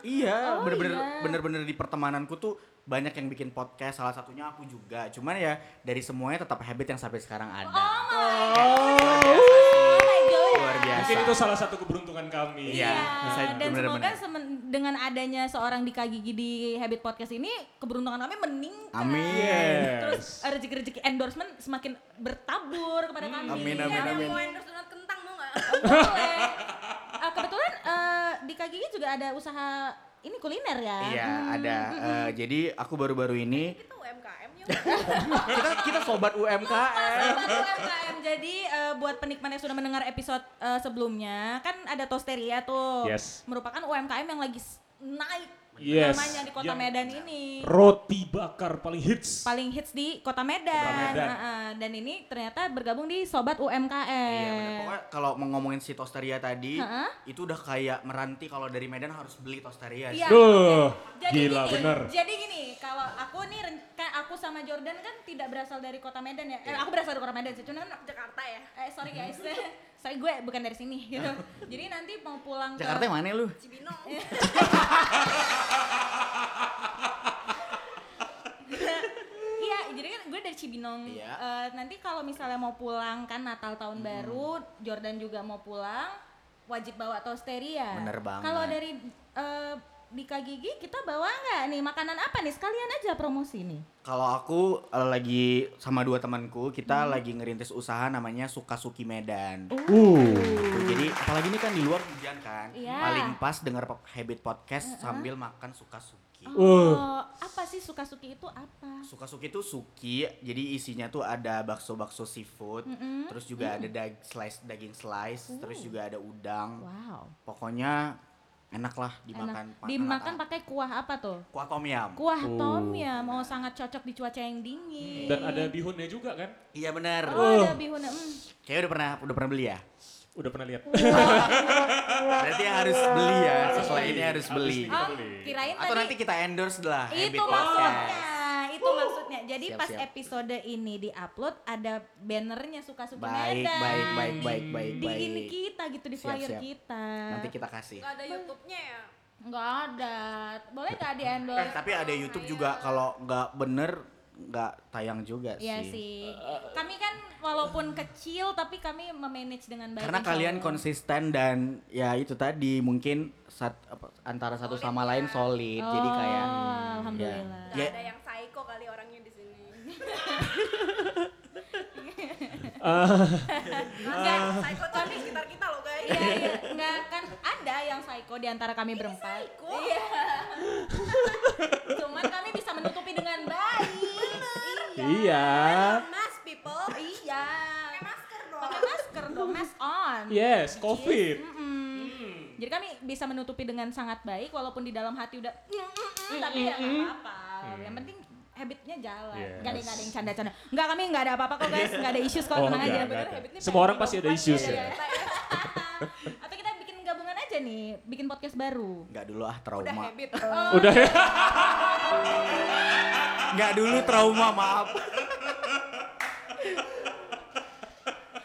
A: Iya,
C: Oh,
A: bener-bener
C: iya.
A: bener-bener di pertemananku tuh banyak yang bikin podcast, salah satunya aku juga. Cuman ya dari semuanya tetap habit yang sampai sekarang ada.
C: Oh my god.
A: Luar biasa.
B: Mungkin itu salah satu keberuntungan kami.
A: Iya, bisa
C: dan
A: bener-bener.
C: semoga semen- dengan adanya seorang Dika Gigi di Habit Podcast ini keberuntungan kami meningkat.
A: Amin.
B: Yes.
C: Terus eh, rezeki-rezeki endorsement semakin bertabur kepada kami.
A: Amin, amin,
E: Ada
A: amin.
E: yang mau endorse donat kentang mau nggak?
C: Boleh. Ah, kebetulan eh, Dika Gigi juga ada usaha ini kuliner ya.
A: Iya, ada. Eh, jadi aku baru-baru ini
E: Itu UMKM yuk.
A: kita kita sobat UMKM.
C: Sobat UMKM. Jadi eh, buat penikmat yang sudah mendengar episode eh, sebelumnya kan ada Tosteria tuh.
B: Yes.
C: Merupakan UMKM yang lagi naik
B: Yes.
C: namanya di Kota
B: Yang-
C: Medan ini.
B: Roti bakar paling hits.
C: Paling hits di Kota Medan.
B: Kota Medan.
C: Ah. dan ini ternyata bergabung di Sobat UMKM.
A: Iya. Pokoknya kalau mau ngomongin si Tosteria tadi,
C: Ha-ha.
A: itu udah kayak meranti kalau dari Medan harus beli Tosteria.
C: Iya.
B: Duh,
C: Jadi
B: gila
C: gini,
B: bener.
C: Jadi gini, kalau aku nih kan aku sama Jordan kan tidak berasal dari kota Medan ya. Eh, aku berasal dari kota Medan sih. Cuman kan
E: Jakarta ya.
C: eh sorry guys. sorry gue bukan dari sini gitu. Jadi nanti mau pulang ke
A: Jakarta yang mana lu?
E: Cibinong.
C: Iya, jadi kan gue dari Cibinong.
A: Iya.
C: Eh, nanti kalau misalnya mau pulang kan Natal tahun baru, Jordan juga mau pulang, wajib bawa toasteria.
A: Bener banget.
C: Kalau dari eh, di Kagigi kita bawa nggak nih makanan apa nih? Sekalian aja promosi nih.
A: Kalau aku eh, lagi sama dua temanku, kita lagi ngerintis usaha namanya Sukasuki Medan.
B: Uh.
A: Gitu. Jadi apalagi ini kan di luar hujan kan,
C: Iya.
A: paling pas denger habit podcast sambil makan Sukasuki.
C: Oh, apa sih suka-suki itu apa?
A: Sukasuki itu suki, jadi isinya tuh ada bakso-bakso seafood, terus juga ada dag- slice daging slice, terus juga ada udang.
C: Wow.
A: Pokoknya enak lah dimakan.
C: Enak. Dimakan pakai kuah apa tuh?
A: kuah tom yum.
C: Kuah
B: Oh.
C: tom yum, mau sangat cocok di cuaca yang dingin.
B: Dan ada bihunnya juga kan?
A: Iya benar.
C: Oh, ada bihunnya. Mm.
A: Kayaknya udah pernah udah pernah beli ya.
B: Udah pernah lihat?
A: Berarti harus beli ya. Setelah ini harus beli.
C: Oh, kirain
A: Atau
C: tadi
A: nanti kita endorse lah
C: itu maksudnya itu maksudnya jadi
A: Siap,
C: pas
A: siap.
C: episode ini diupload ada bannernya suka-suka
A: Baik,
C: Medan
A: baik, baik, baik, baik,
C: di
A: baik.
C: ini kita gitu di
A: Siap,
C: flyer
A: siap.
C: kita
A: Nanti kita kasih.
E: Gak ada YouTube-nya ya.
C: nggak ada boleh nggak di
A: Eh,
C: endorse
A: tapi ada YouTube juga kalau nggak bener nggak tayang juga
C: Iya
A: sih.
C: sih kami kan walaupun kecil tapi kami memanage dengan baik
A: Karena kalian konsisten dan ya itu tadi mungkin sat, apa, antara satu sama lain solid. Jadi kayak
C: Oh, alhamdulillah
E: Gak
A: Ya.
E: ada yang psycho kali orangnya di sini.
C: Enggak,
E: Psycho tuh di sekitar kita loh guys.
C: Iya, iya, enggak kan ada yang psycho di antara kami berempat. Iya. Cuman kami bisa menutupi dengan baik.
B: Iya.
E: Mas people.
C: Iya.
E: Pakai masker dong.
C: Pakai masker dong, mask on.
B: Yes, COVID.
C: Mm-mm. Jadi kami bisa menutupi dengan sangat baik walaupun di dalam hati udah "Mm, mm, mm," tapi ya nggak apa-apa. Yang penting habitnya jalan.
B: Yes.
C: Gak ada gak ada yang canda-canda. Enggak kami nggak ada apa-apa kok guys, nggak ada issues kok
B: Oh,
C: tenang
B: enggak,
C: aja.
B: enggak ada.
C: habitnya
B: Semua orang pasti ada issues
C: pasti
B: ya.
C: ada. Atau kita bikin gabungan aja nih, bikin podcast baru.
A: nggak dulu ah
E: Udah
A: trauma.
E: habit.
B: Udah ya.
A: Nggak dulu trauma maaf.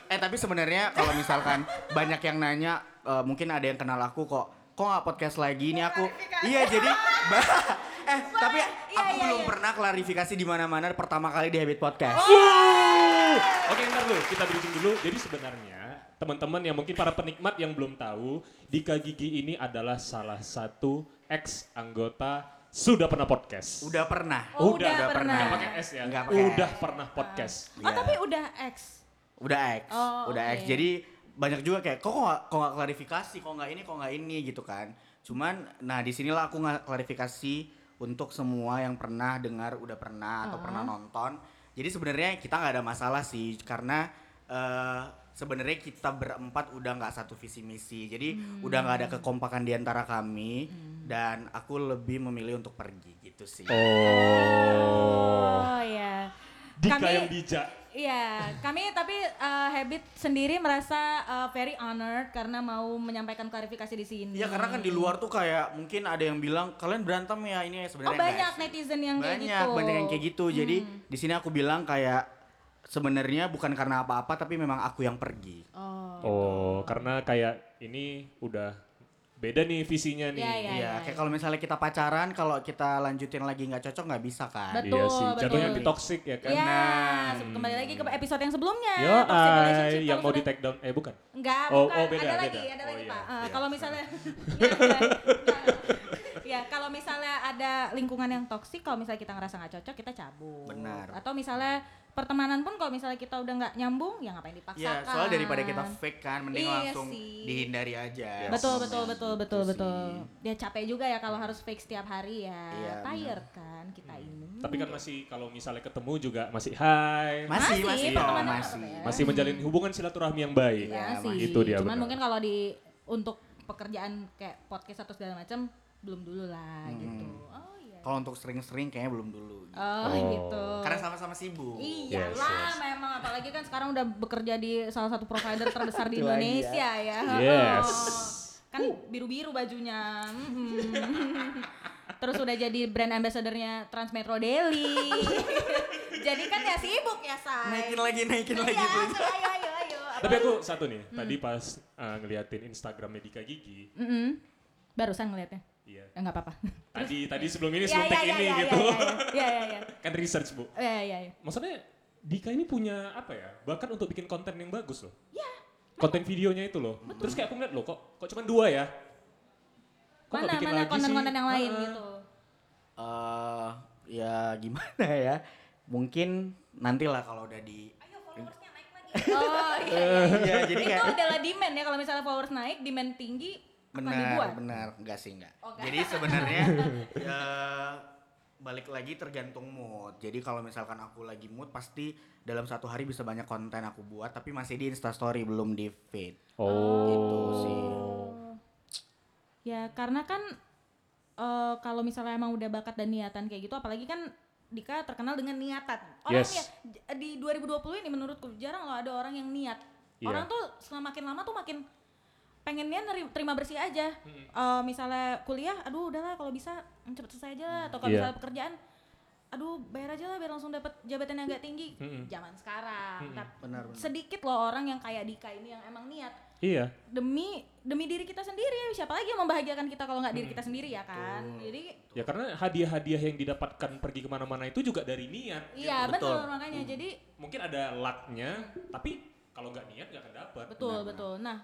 A: eh tapi sebenarnya kalau misalkan banyak yang nanya, eh, mungkin ada yang kenal aku kok. Kok nggak podcast lagi? Ini aku. Iya jadi. eh tapi aku
C: iya,
A: belum
C: iya.
A: pernah klarifikasi di mana-mana pertama kali di Habit Podcast.
B: Oke, ntar dulu, kita briefing dulu. Jadi sebenarnya teman-teman yang mungkin para penikmat yang belum tahu, Dika Gigi ini adalah salah satu ex anggota sudah pernah podcast.
A: Udah pernah.
C: Oh,
B: udah,
C: udah pernah.
B: Nggak pakai S ya.
A: Pakai
B: udah
A: S.
B: pernah podcast.
C: Oh
A: Iya.
C: tapi udah X.
A: Udah X,
C: Oh,
A: udah
C: oke.
A: X. Jadi banyak juga kayak kok kok nggak klarifikasi, kok nggak ini, kok nggak ini gitu kan. Cuman nah di sinilah aku nggak klarifikasi untuk semua yang pernah dengar, udah pernah atau pernah nonton. Jadi sebenarnya kita nggak ada masalah sih karena eh sebenarnya kita berempat udah nggak satu visi misi. Jadi udah nggak ada kekompakan di antara kami dan aku lebih memilih untuk pergi gitu sih.
B: Oh.
C: Oh ya.
B: Dika
C: Kami-
B: yang bijak.
C: Iya, kami tapi uh, Habit sendiri merasa uh, very honored karena mau menyampaikan klarifikasi di sini.
A: Iya karena kan di luar tuh kayak mungkin ada yang bilang kalian berantem ya ini
C: Oh
A: sebenarnya
C: banyak
A: enggak sih.
C: netizen yang kayak
A: banyak
C: gitu.
A: banyak yang kayak gitu jadi di sini aku bilang kayak sebenarnya bukan karena apa-apa tapi memang aku yang pergi
C: Oh.
B: Oh, karena kayak ini udah beda nih visinya nih.
C: Iya, iya.
A: iya kayak kalau misalnya kita pacaran kalau kita lanjutin lagi nggak cocok nggak bisa kan
C: Betul,
B: Iya sih, jatuhnya
C: betul.
B: di toxic ya kan.
C: Iya,
A: Nah.
C: se- kembali lagi ke episode yang sebelumnya.
B: Yo,
C: Toxic
B: ay, yang mau di
C: sudah-
B: take down, eh bukan.
C: Enggak,
B: Oh,
C: bukan.
B: oh, beda,
C: ada
B: beda.
C: lagi, ada
B: Oh,
C: lagi,
B: iya,
C: Pak. Eh,
A: iya.
C: kalau misalnya ya, kalau misalnya ada lingkungan yang toksik, kalau misalnya kita ngerasa nggak cocok, kita cabut.
A: Benar.
C: Atau misalnya pertemanan pun kalau misalnya kita udah nggak nyambung, ya ngapain dipaksakan.
A: Iya, soalnya daripada kita fake kan, mending
C: Iya
A: langsung
C: sih.
A: dihindari aja.
C: Betul,
A: Sama
C: betul, betul,
A: gitu
C: betul,
A: sih.
C: betul. Dia capek juga ya kalau harus fake setiap hari ya.
A: Iya,
C: Tired kan kita ini.
B: Tapi kan masih kalau misalnya ketemu juga masih hai.
A: Masih,
C: Masih,
A: masih, oh,
C: tetap
A: masih.
C: ya.
B: Masih menjalin hubungan silaturahmi yang baik.
C: Iya
A: Iya,
C: sih.
B: itu dia
C: Cuman
B: benar.
C: mungkin kalau di untuk pekerjaan kayak podcast atau segala macam belum dulu lah gitu.
A: Kalau untuk sering-sering kayaknya belum dulu.
C: Oh,
B: Oh.
C: gitu.
A: Karena sama-sama sibuk.
C: Iyalah
B: Yes, yes.
C: memang apalagi kan sekarang udah bekerja di salah satu provider terbesar di
A: lagi
C: Indonesia ya.
B: Yes.
C: Oh. Kan biru-biru bajunya. Mhm. terus udah jadi brand ambassadornya Transmetro Daily. jadi kan ya sibuk ya, say.
A: Naikin lagi, naikin lagi.
C: Iya,
A: please.
C: say, ayo, ayo, ayo.
B: Tapi aku satu nih, tadi pas uh, ngeliatin Instagramnya Dika Gigi,
C: Mm-mm. Barusan ngeliatnya.
B: Iya.
C: Ya nggak apa-apa.
B: Tadi tadi sebelum ini
C: Iya,
B: sebelum
C: iya,
B: take
C: iya,
B: ini
C: iya,
B: gitu.
C: Iya, iya, iya, iya.
B: kan research bu.
C: Iya, iya, iya.
B: Maksudnya Dika ini punya apa ya? Bahkan untuk bikin konten yang bagus loh. Iya. Konten videonya itu loh. Terus kayak aku ngeliat loh, kok kok cuma dua ya? Kok nggak
C: Mana
B: bikin
C: mana konten-konten yang lain
B: Heeh.
C: gitu.
A: Eh, ya gimana ya? Mungkin nantilah kalau udah di
C: Oh iya, iya.
A: Iya, jadi
C: itu
A: kayak
C: adalah demand ya kalau misalnya followers naik, demand tinggi
A: benar benar enggak sih enggak.
C: Oh, enggak.
A: Jadi sebenarnya ya balik lagi tergantung mood. Jadi kalau misalkan aku lagi mood pasti dalam satu hari bisa banyak konten aku buat tapi masih di Instastory belum di feed.
B: Oh.
A: Gitu sih.
C: Ya karena kan eh, kalau misalnya emang udah bakat dan niatan kayak gitu, apalagi kan Dika terkenal dengan niatan. Orang
B: Yes.
C: ya di 2020 ini menurutku jarang loh ada orang yang niat.
B: Iya.
C: Orang tuh semakin lama tuh makin pengennya terima bersih aja. Eh, misalnya kuliah, aduh udahlah kalau bisa cepet selesai aja lah. Atau kalau
B: Iya.
C: misalnya pekerjaan, aduh bayar aja lah biar langsung dapat jabatan yang agak tinggi.
B: Mm-mm.
C: Zaman sekarang. Tapi
A: Benar benar.
C: sedikit loh orang yang kayak Dika ini yang emang niat
B: Iya.
C: demi demi diri kita sendiri siapa lagi yang membahagiakan kita kalau nggak diri kita sendiri ya kan jadi
B: Ya karena hadiah-hadiah yang didapatkan pergi ke mana-mana itu juga dari niat.
C: iya
A: betul.
C: betul makanya jadi
B: Mungkin ada lucknya, tapi kalau nggak niat nggak akan dapat.
C: betul
A: Benar,
C: betul nah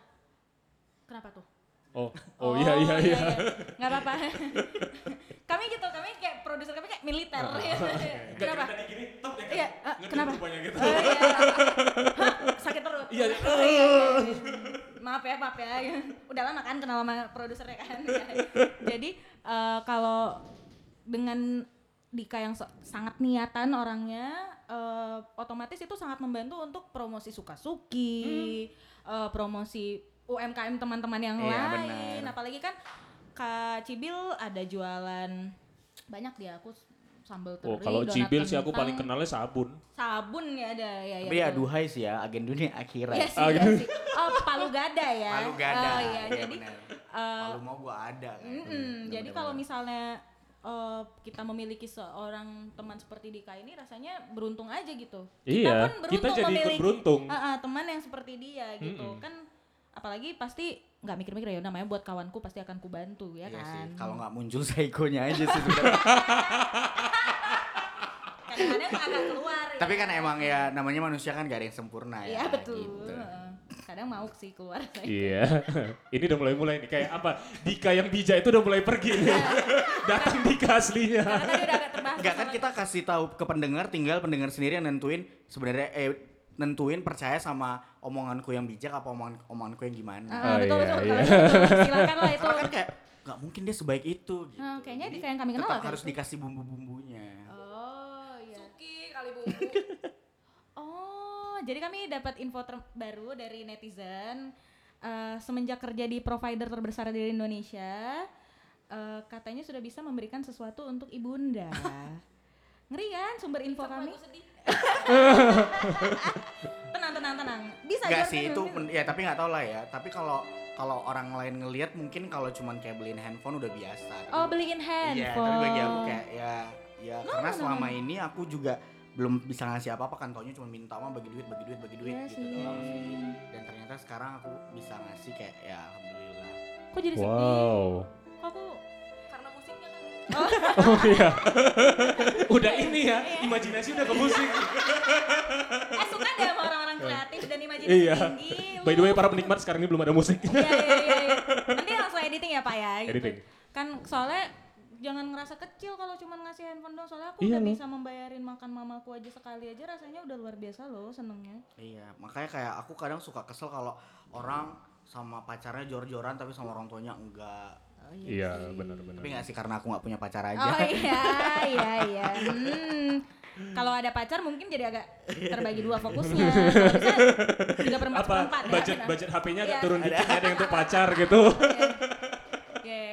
C: kenapa tuh
B: Oh, oh, iya iya iya.
C: nggak apa-apa kami gitu kami kayak produser kami kayak militer
B: Nggak
C: kenapa
B: tadi gini, top ya kan?
C: Iya,
B: Ngedip
C: kenapa?
B: gitu.
C: Oh, iya. Hah, sakit perut
B: Iya, iya.
C: Oh, iya, iya, iya. maaf ya maaf ya udah lama kan kenal sama produsernya kan jadi eh, kalau dengan Dika yang so- sangat niatan orangnya eh, otomatis itu sangat membantu untuk promosi suka-suki eh, promosi UMKM teman-teman yang
A: Iya,
C: lain
A: benar.
C: apalagi kan Kak Cibil ada jualan banyak dia aku sambal teri
B: Oh, kalau Cibil sih aku paling kenalnya sabun.
C: sabun ya ada ya
A: Tapi ya duhai sih ya, agen dunia akhirat.
C: Iya sih,
B: Ah,
C: iya
B: gitu.
C: sih. Oh, palu gada ya.
A: Palu gada.
C: Oh iya, jadi
A: benar.
C: eh,
A: Palu mau gua ada kan.
C: mm-mm,
A: Benar,
C: jadi kalau misalnya eh, kita memiliki seorang teman seperti Dika ini rasanya beruntung aja gitu.
B: Iya,
C: pun
B: kita jadi
C: memiliki,
B: beruntung.
C: Ah, ah, teman yang seperti dia gitu
B: Mm-mm.
C: kan apalagi pasti nggak mikir-mikir ya namanya buat kawanku pasti akan kubantu ya
A: Iya
C: kan.
A: sih, kalau nggak muncul psychonya aja sih sebenarnya.
C: kadang-kadang agak keluar ya.
A: Tapi kan emang ya namanya manusia kan gak ada yang sempurna ya.
C: Iya betul.
A: gitu.
C: Heeh. Kadang mau sih keluar.
B: Iya. Ini udah mulai-mulai nih kayak apa? Dika yang bijak itu udah mulai pergi nih. Datang Dika aslinya.
A: Enggak kan kita kasih tahu ke pendengar tinggal pendengar sendiri yang nentuin sebenarnya eh nentuin percaya sama omonganku yang bijak apa omongan omonganku yang gimana.
C: Ah,
B: Oh,
C: betul
B: iya,
C: betul.
B: iya.
C: Kalau gitu, Silakan lah itu.
A: Karena kan kayak nggak mungkin dia sebaik itu gitu.
C: Nah, kayaknya
A: Jadi
C: Dika yang kami kenal
A: tetap
C: lah kayak
A: harus
C: gitu.
A: dikasih bumbu-bumbunya.
C: Oh iya.
E: Suki kali bu.
C: Oh, jadi kami dapat info terbaru dari netizen Eh, semenjak kerja di provider terbesar di Indonesia, eh, katanya sudah bisa memberikan sesuatu untuk ibunda. Ngeri kan sumber info kami? Tenang, tenang. Bisa Jordan,
A: sih itu
C: bisa.
A: men- ya tapi nggak tahu lah ya. Tapi kalau kalau orang lain ngelihat mungkin kalau cuman kayak beliin handphone udah biasa. Tapi-
C: Oh, beliin
A: Iya,
C: handphone.
A: tapi bagi aku kayak ya ya
C: No,
A: karena
C: no, no,
A: selama
C: no.
A: ini aku juga belum bisa ngasih apa-apa kan taunya cuma minta mah bagi duit bagi duit bagi duit
C: Iya
A: gitu
C: sih.
A: doang sih dan ternyata sekarang aku bisa ngasih kayak ya alhamdulillah
C: Kok jadi sedih?
B: Wow.
C: Kok aku
E: Karena musiknya kan.
B: Oh iya. udah ini ya, imajinasi udah ke musik.
C: eh suka deh orang-orang kreatif dan imajinasi
B: Iya.
C: tinggi.
B: By the way para penikmat sekarang ini belum ada musik.
C: Iya, iya, iya, iya. Nanti langsung editing ya Pak ya. gitu.
B: Editing.
C: Kan soalnya jangan ngerasa kecil kalau cuma ngasih handphone dong. Soalnya aku
B: Iya
C: udah
B: loh.
C: bisa membayarin makan mamaku aja sekali aja rasanya udah luar biasa loh senengnya.
A: iya makanya kayak aku kadang suka kesel kalau orang sama pacarnya jor-joran tapi sama orang tuanya enggak
C: Oh,
B: Iya,
C: sih.
B: benar-benar.
A: tapi nggak sih karena aku nggak punya pacar aja
C: Oh iya, iya, iya. Hmm. Kalau ada pacar mungkin jadi agak terbagi dua fokusnya. Tiga per empat
B: Apa
C: seperempat ya.
B: budget budget HP-nya agak
C: Iya.
B: turun dikit ada yang untuk pacar gitu.
C: Iya,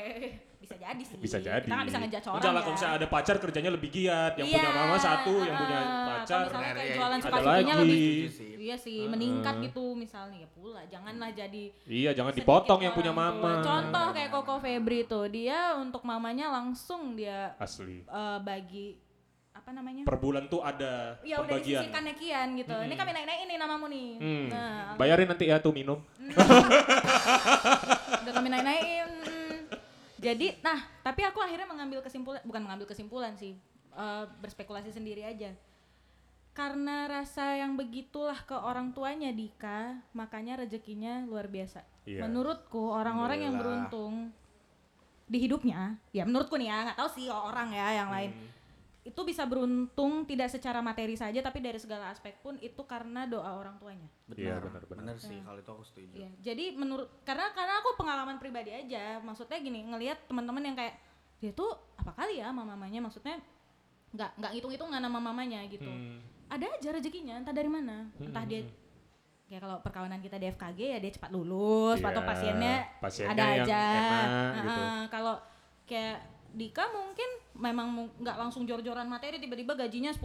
C: bisa jadi sih.
B: Bisa jadi.
C: Kita nggak bisa ngejudge orang
B: Enggak lah
C: ya.
B: kalau misalnya ada pacar kerjanya lebih giat, yang
C: Iya,
B: punya mama satu, yang punya.
C: Atau
B: pacar.
C: misalnya kayak
A: ya,
C: jualan
A: ada
C: suka-sukanya
B: lagi.
C: lebih
A: sih.
C: Iya sih, meningkat gitu misalnya ya pula. Janganlah jadi
B: Iya, jangan dipotong yang punya
C: orang tua.
B: mama.
C: Contoh kayak Koko Febri tuh, dia untuk mamanya langsung dia
B: Asli.
C: eh, bagi apa namanya?
B: Per bulan tuh ada
C: ya udah
B: pembagian.
C: disisihkannya kian gitu. Ini kami naik-naik ini namamu nih.
B: Hmm.
C: Nah,
B: Bayarin nanti ya tuh minum.
C: udah kami naik-naikin. Mm. Jadi, nah, tapi aku akhirnya mengambil kesimpulan, bukan mengambil kesimpulan sih, eh, berspekulasi sendiri aja. Karena rasa yang begitulah ke orang tuanya Dika, makanya rezekinya luar biasa.
B: Iya.
C: Menurutku orang-orang yang beruntung di hidupnya, ya menurutku nih ya, nggak tahu sih orang ya yang lain,
B: Hmm.
C: Itu bisa beruntung tidak secara materi saja, tapi dari segala aspek pun itu karena doa orang tuanya.
B: Iya,
A: Benar,
B: benar, benar.
A: benar sih kalau itu aku setuju.
C: Iya. Jadi menurut karena karena aku pengalaman pribadi aja, maksudnya gini, ngelihat teman-teman yang kayak dia tuh apa kali ya sama mamanya, maksudnya nggak nggak hitung-hitungan sama mamanya gitu.
B: Hmm.
C: Ada aja rezekinya, entah dari mana, entah dia kayak kalau perkawinan kita di FKG ya dia cepat lulus, atau
B: Iya,
C: pasiennya,
B: pasiennya
C: ada
B: yang
C: aja.
B: enak gitu.
C: Kalau kayak Dika mungkin memang nggak langsung jor-joran materi tiba-tiba gajinya 10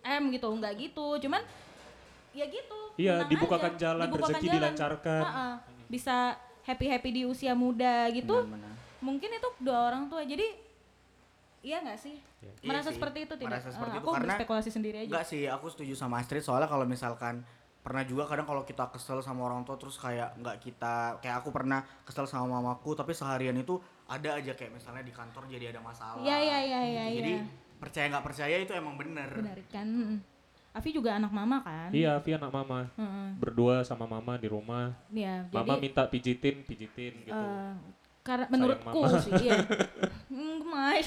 C: m gitu, nggak gitu, cuman ya gitu.
B: Iya, dibukakan
C: aja,
B: jalan,
C: dibukakan
B: rezeki
C: jalan.
B: dilancarkan.
C: Ha-ha. Bisa happy-happy di usia muda gitu.
A: Benar-benar.
C: Mungkin itu doa orang tua. Jadi iya nggak sih?
A: Iya
C: Merasa
A: sih,
C: seperti itu tidak?
A: merasa seperti itu
C: aku
A: karena-
C: berspekulasi sendiri aja.
A: Enggak sih, aku setuju sama Astrid soalnya kalau misalkan pernah juga kadang kalau kita kesel sama orang tua terus kayak nggak kita kayak aku pernah kesel sama mamaku tapi seharian itu ada aja kayak misalnya di kantor jadi ada masalah.
C: Iya, iya, iya, iya,
A: Jadi
C: iya.
A: percaya nggak percaya itu emang bener.
C: Benar kan? Afi juga anak mama kan?
B: Iya, Via anak mama.
C: Heeh.
B: Berdua sama mama di rumah.
C: Iya,
B: Mama
C: jadi
B: minta pijitin, pijitin gitu.
C: eh, karena menurutku
B: mama.
C: sih iya. Hmm, gemas.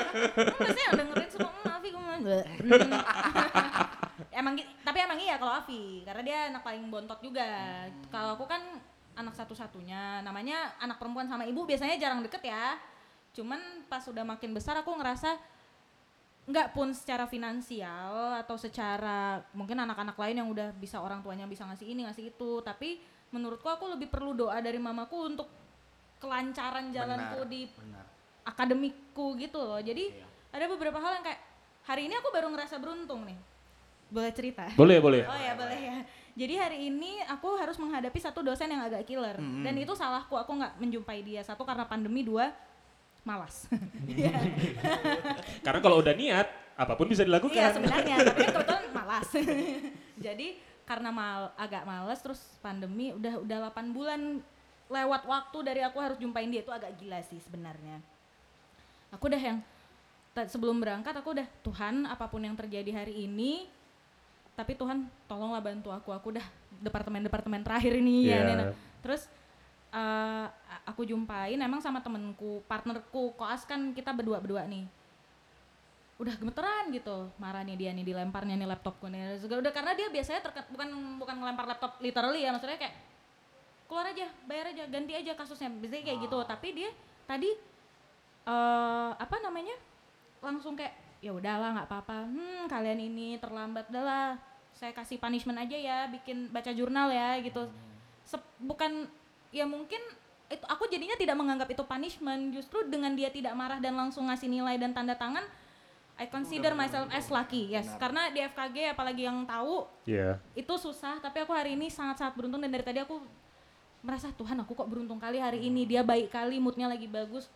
C: Pasti yang dengerin suka "Hmm, Afi gemas. emang tapi emang iya kalau Afi karena dia anak paling bontot juga. Kalau aku kan anak satu-satunya. Namanya anak perempuan sama ibu biasanya jarang deket ya. Cuman pas udah makin besar aku ngerasa nggak pun secara finansial atau secara mungkin anak-anak lain yang udah bisa orang tuanya bisa ngasih ini ngasih itu tapi menurutku aku lebih perlu doa dari mamaku untuk kelancaran jalanku
A: Benar,
C: di
A: benar.
C: akademikku gitu loh jadi
A: Iya.
C: ada beberapa hal yang kayak hari ini aku baru ngerasa beruntung nih boleh cerita
B: Boleh, boleh.
C: Oh ya boleh ya. Jadi hari ini aku harus menghadapi satu dosen yang agak killer
A: Mm-mm.
C: dan itu salahku. Aku nggak menjumpai dia satu karena pandemi, dua malas.
B: Karena kalau udah niat, apa pun bisa dilakukan.
C: Iya sebenarnya, tapi kan kebetulan malas. Jadi karena mal agak malas terus pandemi udah udah 8 bulan lewat waktu dari aku harus jumpain dia itu agak gila sih sebenarnya. Aku udah yang sebelum berangkat aku udah Tuhan apa pun yang terjadi hari ini tapi Tuhan tolonglah bantu aku. Aku udah departemen-departemen terakhir ini ya
B: Iya.
C: Nena. Terus eh, aku jumpain emang sama temenku, partnerku, koas kan kita berdua-berdua nih. Udah gemeteran gitu marahnya dia nih dilemparnya nih laptopku nih. Udah karena dia biasanya terke- bukan bukan ngelempar laptop literally ya maksudnya kayak keluar aja bayar aja ganti aja kasusnya. Biasanya kayak gitu. Tapi dia tadi eh apa namanya langsung kayak ya udahlah nggak apa-apa. Hmm kalian ini terlambat udahlah saya kasih punishment aja ya bikin baca jurnal ya gitu. Sep- bukan ya mungkin itu aku jadinya tidak menganggap itu punishment. Justru dengan dia tidak marah dan langsung ngasih nilai dan tanda tangan I consider myself as lucky yes. Karena di FKG apalagi yang tahu
B: Iya.
C: itu susah. Tapi aku hari ini sangat-sangat beruntung dan dari tadi aku merasa Tuhan aku kok beruntung kali hari ini. Dia baik kali moodnya lagi bagus.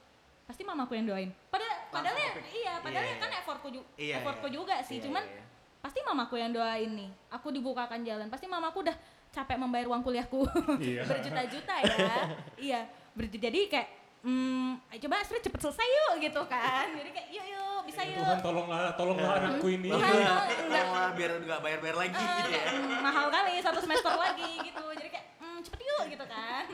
C: Pasti mamaku yang doain. Padahal padahal ya, iya padahal
A: Iya,
C: ya kan
A: iya.
C: effortku juga
A: Iya,
C: effortku
A: iya.
C: juga sih
A: Iya,
C: cuman
A: iya.
C: pasti mamaku yang doain nih aku dibukakan jalan pasti mamaku udah capek membayar uang kuliahku
B: Iya.
C: berjuta-juta ya iya jadi kayak hmm, ayo coba Astrid cepet selesai yuk gitu kan jadi kayak yuk yuk bisa yuk
B: Tuhan tolonglah, tolonglah anakku ini.
C: Tuhan, enggak.
A: Tolonglah biar nggak bayar-bayar lagi
C: Eh,
A: gitu ya.
C: mahal kali satu semester lagi gitu jadi kayak "Hmm, cepet yuk gitu kan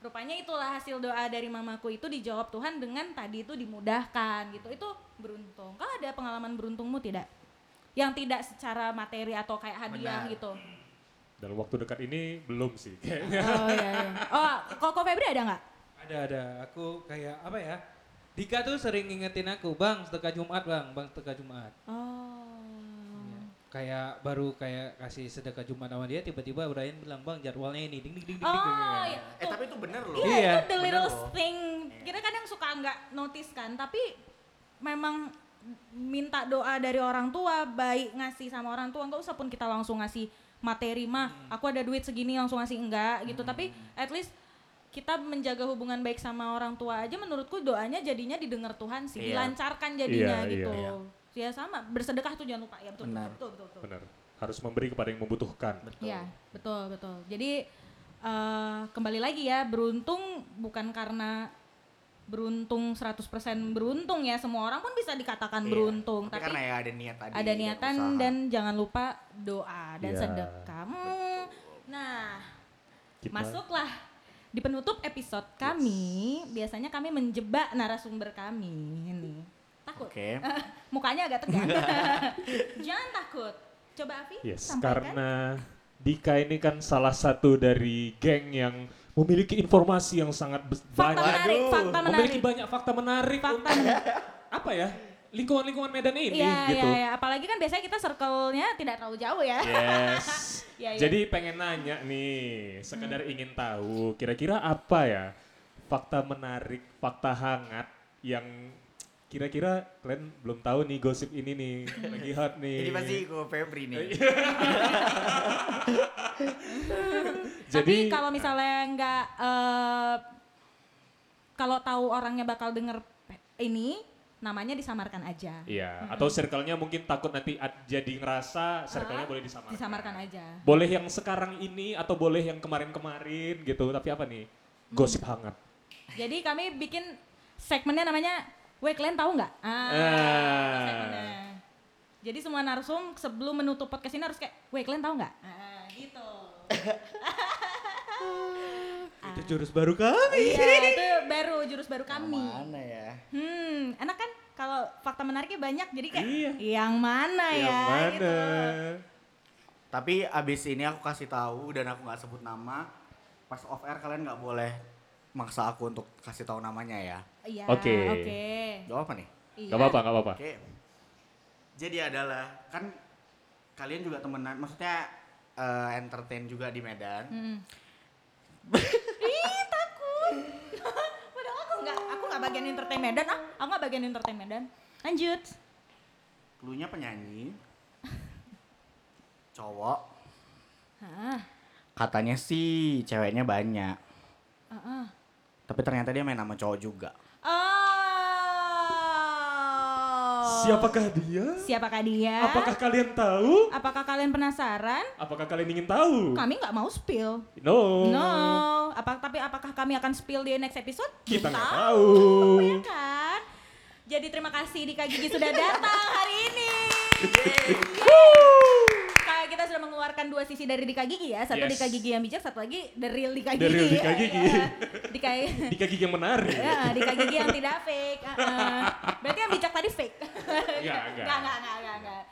C: rupanya itulah hasil doa dari mamaku itu dijawab Tuhan dengan tadi itu dimudahkan gitu itu beruntung kau ada pengalaman beruntungmu tidak yang tidak secara materi atau kayak hadiah
A: Benar.
C: gitu
B: Dalam waktu dekat ini belum sih kayaknya.
C: oh iya, iya. oh kok Febri ada nggak
D: Ada ada. Aku kayak apa ya? Dika tuh sering ngingetin aku, Bang, sedekah Jumat, Bang, Bang, sedekah Jumat.
C: oh
D: Kayak baru kayak kasih sedekah Jumat sama dia, tiba-tiba Brian bilang, Bang, jadwalnya ini, ding ding ding ding. ding."
C: oh iya
A: Eh tapi itu bener loh.
C: Iya,
D: Iya,
C: itu the
A: bener
C: little
A: loh.
C: thing kita kadang suka nggak notice kan tapi memang minta doa dari orang tua baik ngasih sama orang tua nggak usah pun kita langsung ngasih materi mah aku ada duit segini langsung ngasih enggak gitu tapi at least kita menjaga hubungan baik sama orang tua aja menurutku doanya jadinya didengar Tuhan sih
A: Iya.
C: dilancarkan jadinya
B: Iya,
C: gitu
B: iya.
C: Ya sama bersedekah tuh jangan lupa ya betul
A: Benar.
C: betul betul, betul.
B: Benar. Harus memberi kepada yang membutuhkan.
C: Iya, betul betul. Jadi eh, kembali lagi ya, beruntung bukan karena beruntung 100% beruntung ya, semua orang pun bisa dikatakan
A: Iya.
C: beruntung,
A: Tapi,
C: tapi,
A: karena ya ada niat tadi.
C: ada
A: dan
C: niatan
A: usaha.
C: dan jangan lupa doa dan
B: Iya.
C: sedekah. Hmm, Nah,
B: Kita-
C: masuklah di penutup episode kami, biasanya kami menjebak narasumber kami ini. Takut?
A: Oke.
C: Mukanya agak tegang. Jangan takut. Coba Afi,
B: Yes,
C: sampaikan.
B: karena Dika ini kan salah satu dari geng yang memiliki informasi yang sangat
C: Fakta
B: banyak.
C: menarik, fakta menarik.
B: Memiliki banyak fakta menarik
C: Fakta
B: untuk apa ya? Lingkungan-lingkungan Medan ini
C: Iya,
B: gitu.
C: iya, iya. Apalagi kan biasanya kita circle-nya tidak terlalu jauh ya.
B: Yes.
C: Iya, iya.
B: Jadi pengen nanya nih, sekedar ingin tahu kira-kira apa ya fakta menarik, fakta hangat yang kira-kira kalian belum tahu nih gosip ini nih lagi hot nih.
A: Jadi pasti gue Febri nih.
C: Tapi
B: Jadi
C: kalau misalnya nggak eh, kalau tahu orangnya bakal denger ini, namanya disamarkan aja.
B: Iya, atau circle-nya mungkin takut nanti ad- jadi ngerasa circle-nya
C: Ah,
B: boleh disamarkan.
C: Disamarkan aja.
B: Boleh yang sekarang ini atau boleh yang kemarin-kemarin gitu. Tapi apa nih? Gosip hangat.
C: Jadi kami bikin segmennya namanya, "Weh, kalian tahu nggak?" Ah,
B: Ah.
C: segmennya. Jadi semua narsum sebelum menutup podcast ini harus kayak, "Weh, kalian tahu nggak?" Ah, gitu.
D: Itu jurus baru kami.
C: Iya, itu baru jurus baru kami.
A: Mana ya?
C: Hmm, enak kan kalau fakta menariknya banyak jadi kayak
B: Iya.
C: yang mana ya
B: yang mana?
C: gitu.
A: Tapi abis ini aku kasih tahu dan aku nggak sebut nama. Pas off air kalian nggak boleh maksa aku untuk kasih tahu namanya ya.
C: Iya,
B: Oke.
C: oke.
A: Gak apa nih?
C: Iya.
B: Gak apa-apa, gak apa-apa.
A: Oke. Jadi adalah kan kalian juga temenan, maksudnya eh, entertain juga di Medan.
C: Mm. Ih, takut. Padahal aku nggak, aku nggak bagian entertain Medan ah, aku nggak bagian entertain Medan. Lanjut.
A: Klunya penyanyi, cowok.
C: Hah,
A: Katanya sih ceweknya banyak,
C: ah, ah.
A: Tapi ternyata dia main sama cowok juga.
C: Oh.
B: Siapakah dia?
C: Siapakah dia?
B: Apakah kalian tahu?
C: Apakah kalian penasaran?
B: Apakah kalian ingin tahu?
C: Kami nggak mau spill.
B: No.
C: No. Apa tapi apakah kami akan spill di next episode?
B: Kita nggak tahu.
C: Ya kan? Jadi terima kasih Dika Gigi sudah datang hari ini. Kayak kita sudah mengeluarkan dua sisi dari Dika Gigi ya. Satu
B: Yes.
C: Dika Gigi yang bijak, satu lagi the real Dika
B: The
C: Gigi.
B: real Dika Gigi.
C: Iya. Dika
B: Di kaki yang menarik.
C: Ya, Dika Gigi yang tidak fake. Uh-uh. Berarti yang bijak tadi fake.
B: Enggak, enggak.
C: Enggak, enggak, enggak, enggak, enggak.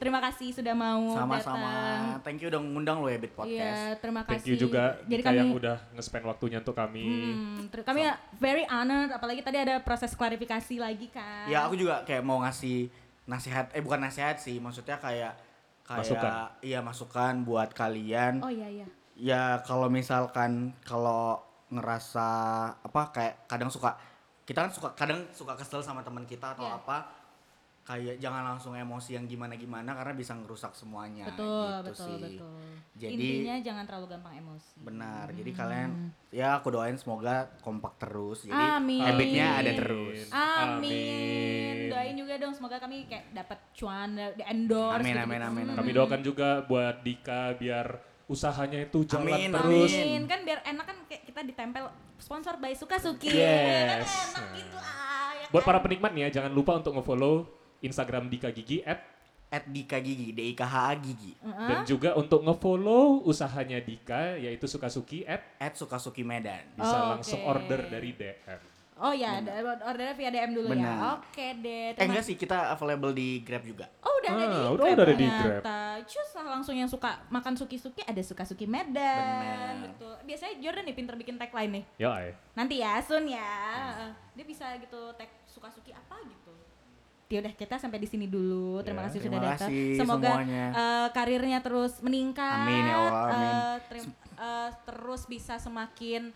C: Terima kasih sudah mau
A: Sama-sama.
C: datang.
A: Thank you udah ngundang lo ya Bit Podcast.
C: Iya, terima kasih.
B: Thank you juga
C: Jadi
B: Dika
C: kami
B: yang udah nge-spend waktunya untuk kami.
C: Hmm, kami very honored apalagi tadi ada proses klarifikasi lagi kan.
A: Ya aku juga kayak mau ngasih nasihat, eh bukan nasihat sih, maksudnya kayak kayak
B: Masukan.
A: iya masukan buat kalian.
C: Oh iya iya.
A: Ya kalau misalkan kalau ngerasa apa kayak kadang suka kita kan suka kadang suka kesel sama teman kita atau
C: Iya.
A: apa kayak jangan langsung emosi yang gimana gimana karena bisa ngerusak semuanya
C: betul,
A: gitu
C: betul,
A: sih.
C: betul.
A: Jadi
C: Intinya jangan terlalu gampang emosi.
A: benar. Jadi kalian ya aku doain semoga kompak terus. Jadi
C: Amin.
A: habitnya ada terus.
C: Amin. Doain juga dong semoga kami kayak dapat cuan di endorse.
A: Amin,
C: gitu-gitu.
A: amin, amin,
C: Hmm.
B: Kami doakan juga buat Dika biar usahanya itu jalan
A: Amin,
B: terus.
C: Amin. Kan biar enak kan kayak kita ditempel sponsor by Suka Suki.
B: Yes.
C: Kan enak gitu ah. Ya
B: Buat
C: kan?
B: para penikmat nih ya, jangan lupa untuk nge-follow Instagram Dika Gigi at
A: At Dika Gigi, D I K H A Gigi.
B: dan juga untuk nge-follow usahanya Dika yaitu Sukasuki at
A: At Sukasuki Medan.
B: bisa
C: Oh,
B: langsung
C: oke.
B: order dari DM.
C: Oh ya, ordernya via DM dulu ya.
A: Benar.
C: Oke deh.
A: Eh
C: terima-
A: enggak sih, kita available di Grab juga.
C: Oh udah ada
B: Ah,
C: di
B: udah-
C: Grab
B: udah ada di
C: ternyata. Cus lah langsung yang suka makan suki-suki ada suka-suki Medan.
A: Benar.
C: Betul. Biasanya Jordan nih pinter bikin tagline nih.
B: Ya, ay.
C: Nanti ya, Sun ya. Dia bisa gitu tag suka-suki apa gitu. Ya udah kita sampai di sini dulu. Terima
B: Ya,
C: kasih
A: terima
C: sudah datang. Semoga
A: semuanya.
C: eh, karirnya terus meningkat.
A: Amin ya Allah, amin.
C: Eh, terim- eh, terus bisa semakin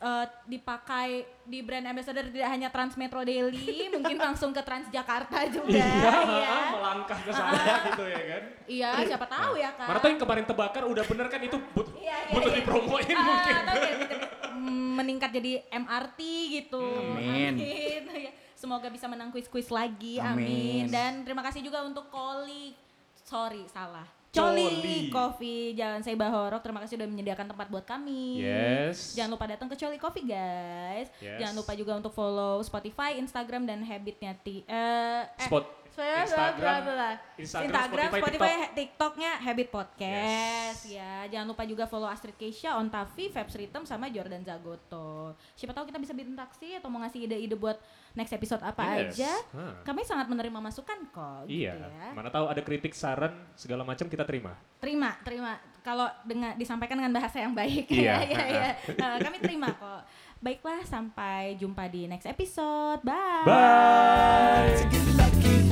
C: eh, dipakai di brand ambassador tidak hanya Trans Metro Daily, mungkin langsung ke Transjakarta juga
B: Iya,
C: ya.
B: melangkah ke sana gitu ya kan.
C: Iya, siapa tahu ya kan.
B: Mana tahu yang kemarin terbakar udah bener kan itu but,
C: Iya, iya,
B: butuh
C: iya.
B: dipromoin
C: Ah,
B: mungkin.
C: atau kayak gitu, mm, meningkat jadi MRT gitu.
A: Amin.
C: Amin. Semoga bisa menang kuis-kuis lagi.
A: Amin.
C: Amin. Dan terima kasih juga untuk Koli. Sorry, salah.
B: Coli.
C: Coffee Jalan Seiba Horok. Terima kasih sudah menyediakan tempat buat kami.
B: Yes.
C: Jangan lupa datang ke Coli Coffee guys.
B: Yes.
C: Jangan lupa juga untuk follow Spotify, Instagram dan habitnya ti eh, eh,
B: Spot Instagram, Instagram,
C: Instagram,
B: Spotify,
C: Spotify, TikToknya Habit Podcast ya. Jangan lupa juga follow Astrid Keisha, Ontavi, Vibes Rhythm sama Jordan Zagoto. Siapa tahu kita bisa berinteraksi atau mau ngasih ide-ide buat next episode apa
B: Yes.
C: aja.
B: Hah.
C: Kami sangat menerima masukan kok.
B: Iya,
C: Gitu ya.
B: mana tahu ada kritik, saran, segala macam kita terima.
C: Terima, terima. Kalau dengan disampaikan dengan bahasa yang baik
B: Iya.
C: ya, ya, ya. Eh, kami terima kok. Baiklah, sampai jumpa di next episode. Bye.
B: Bye.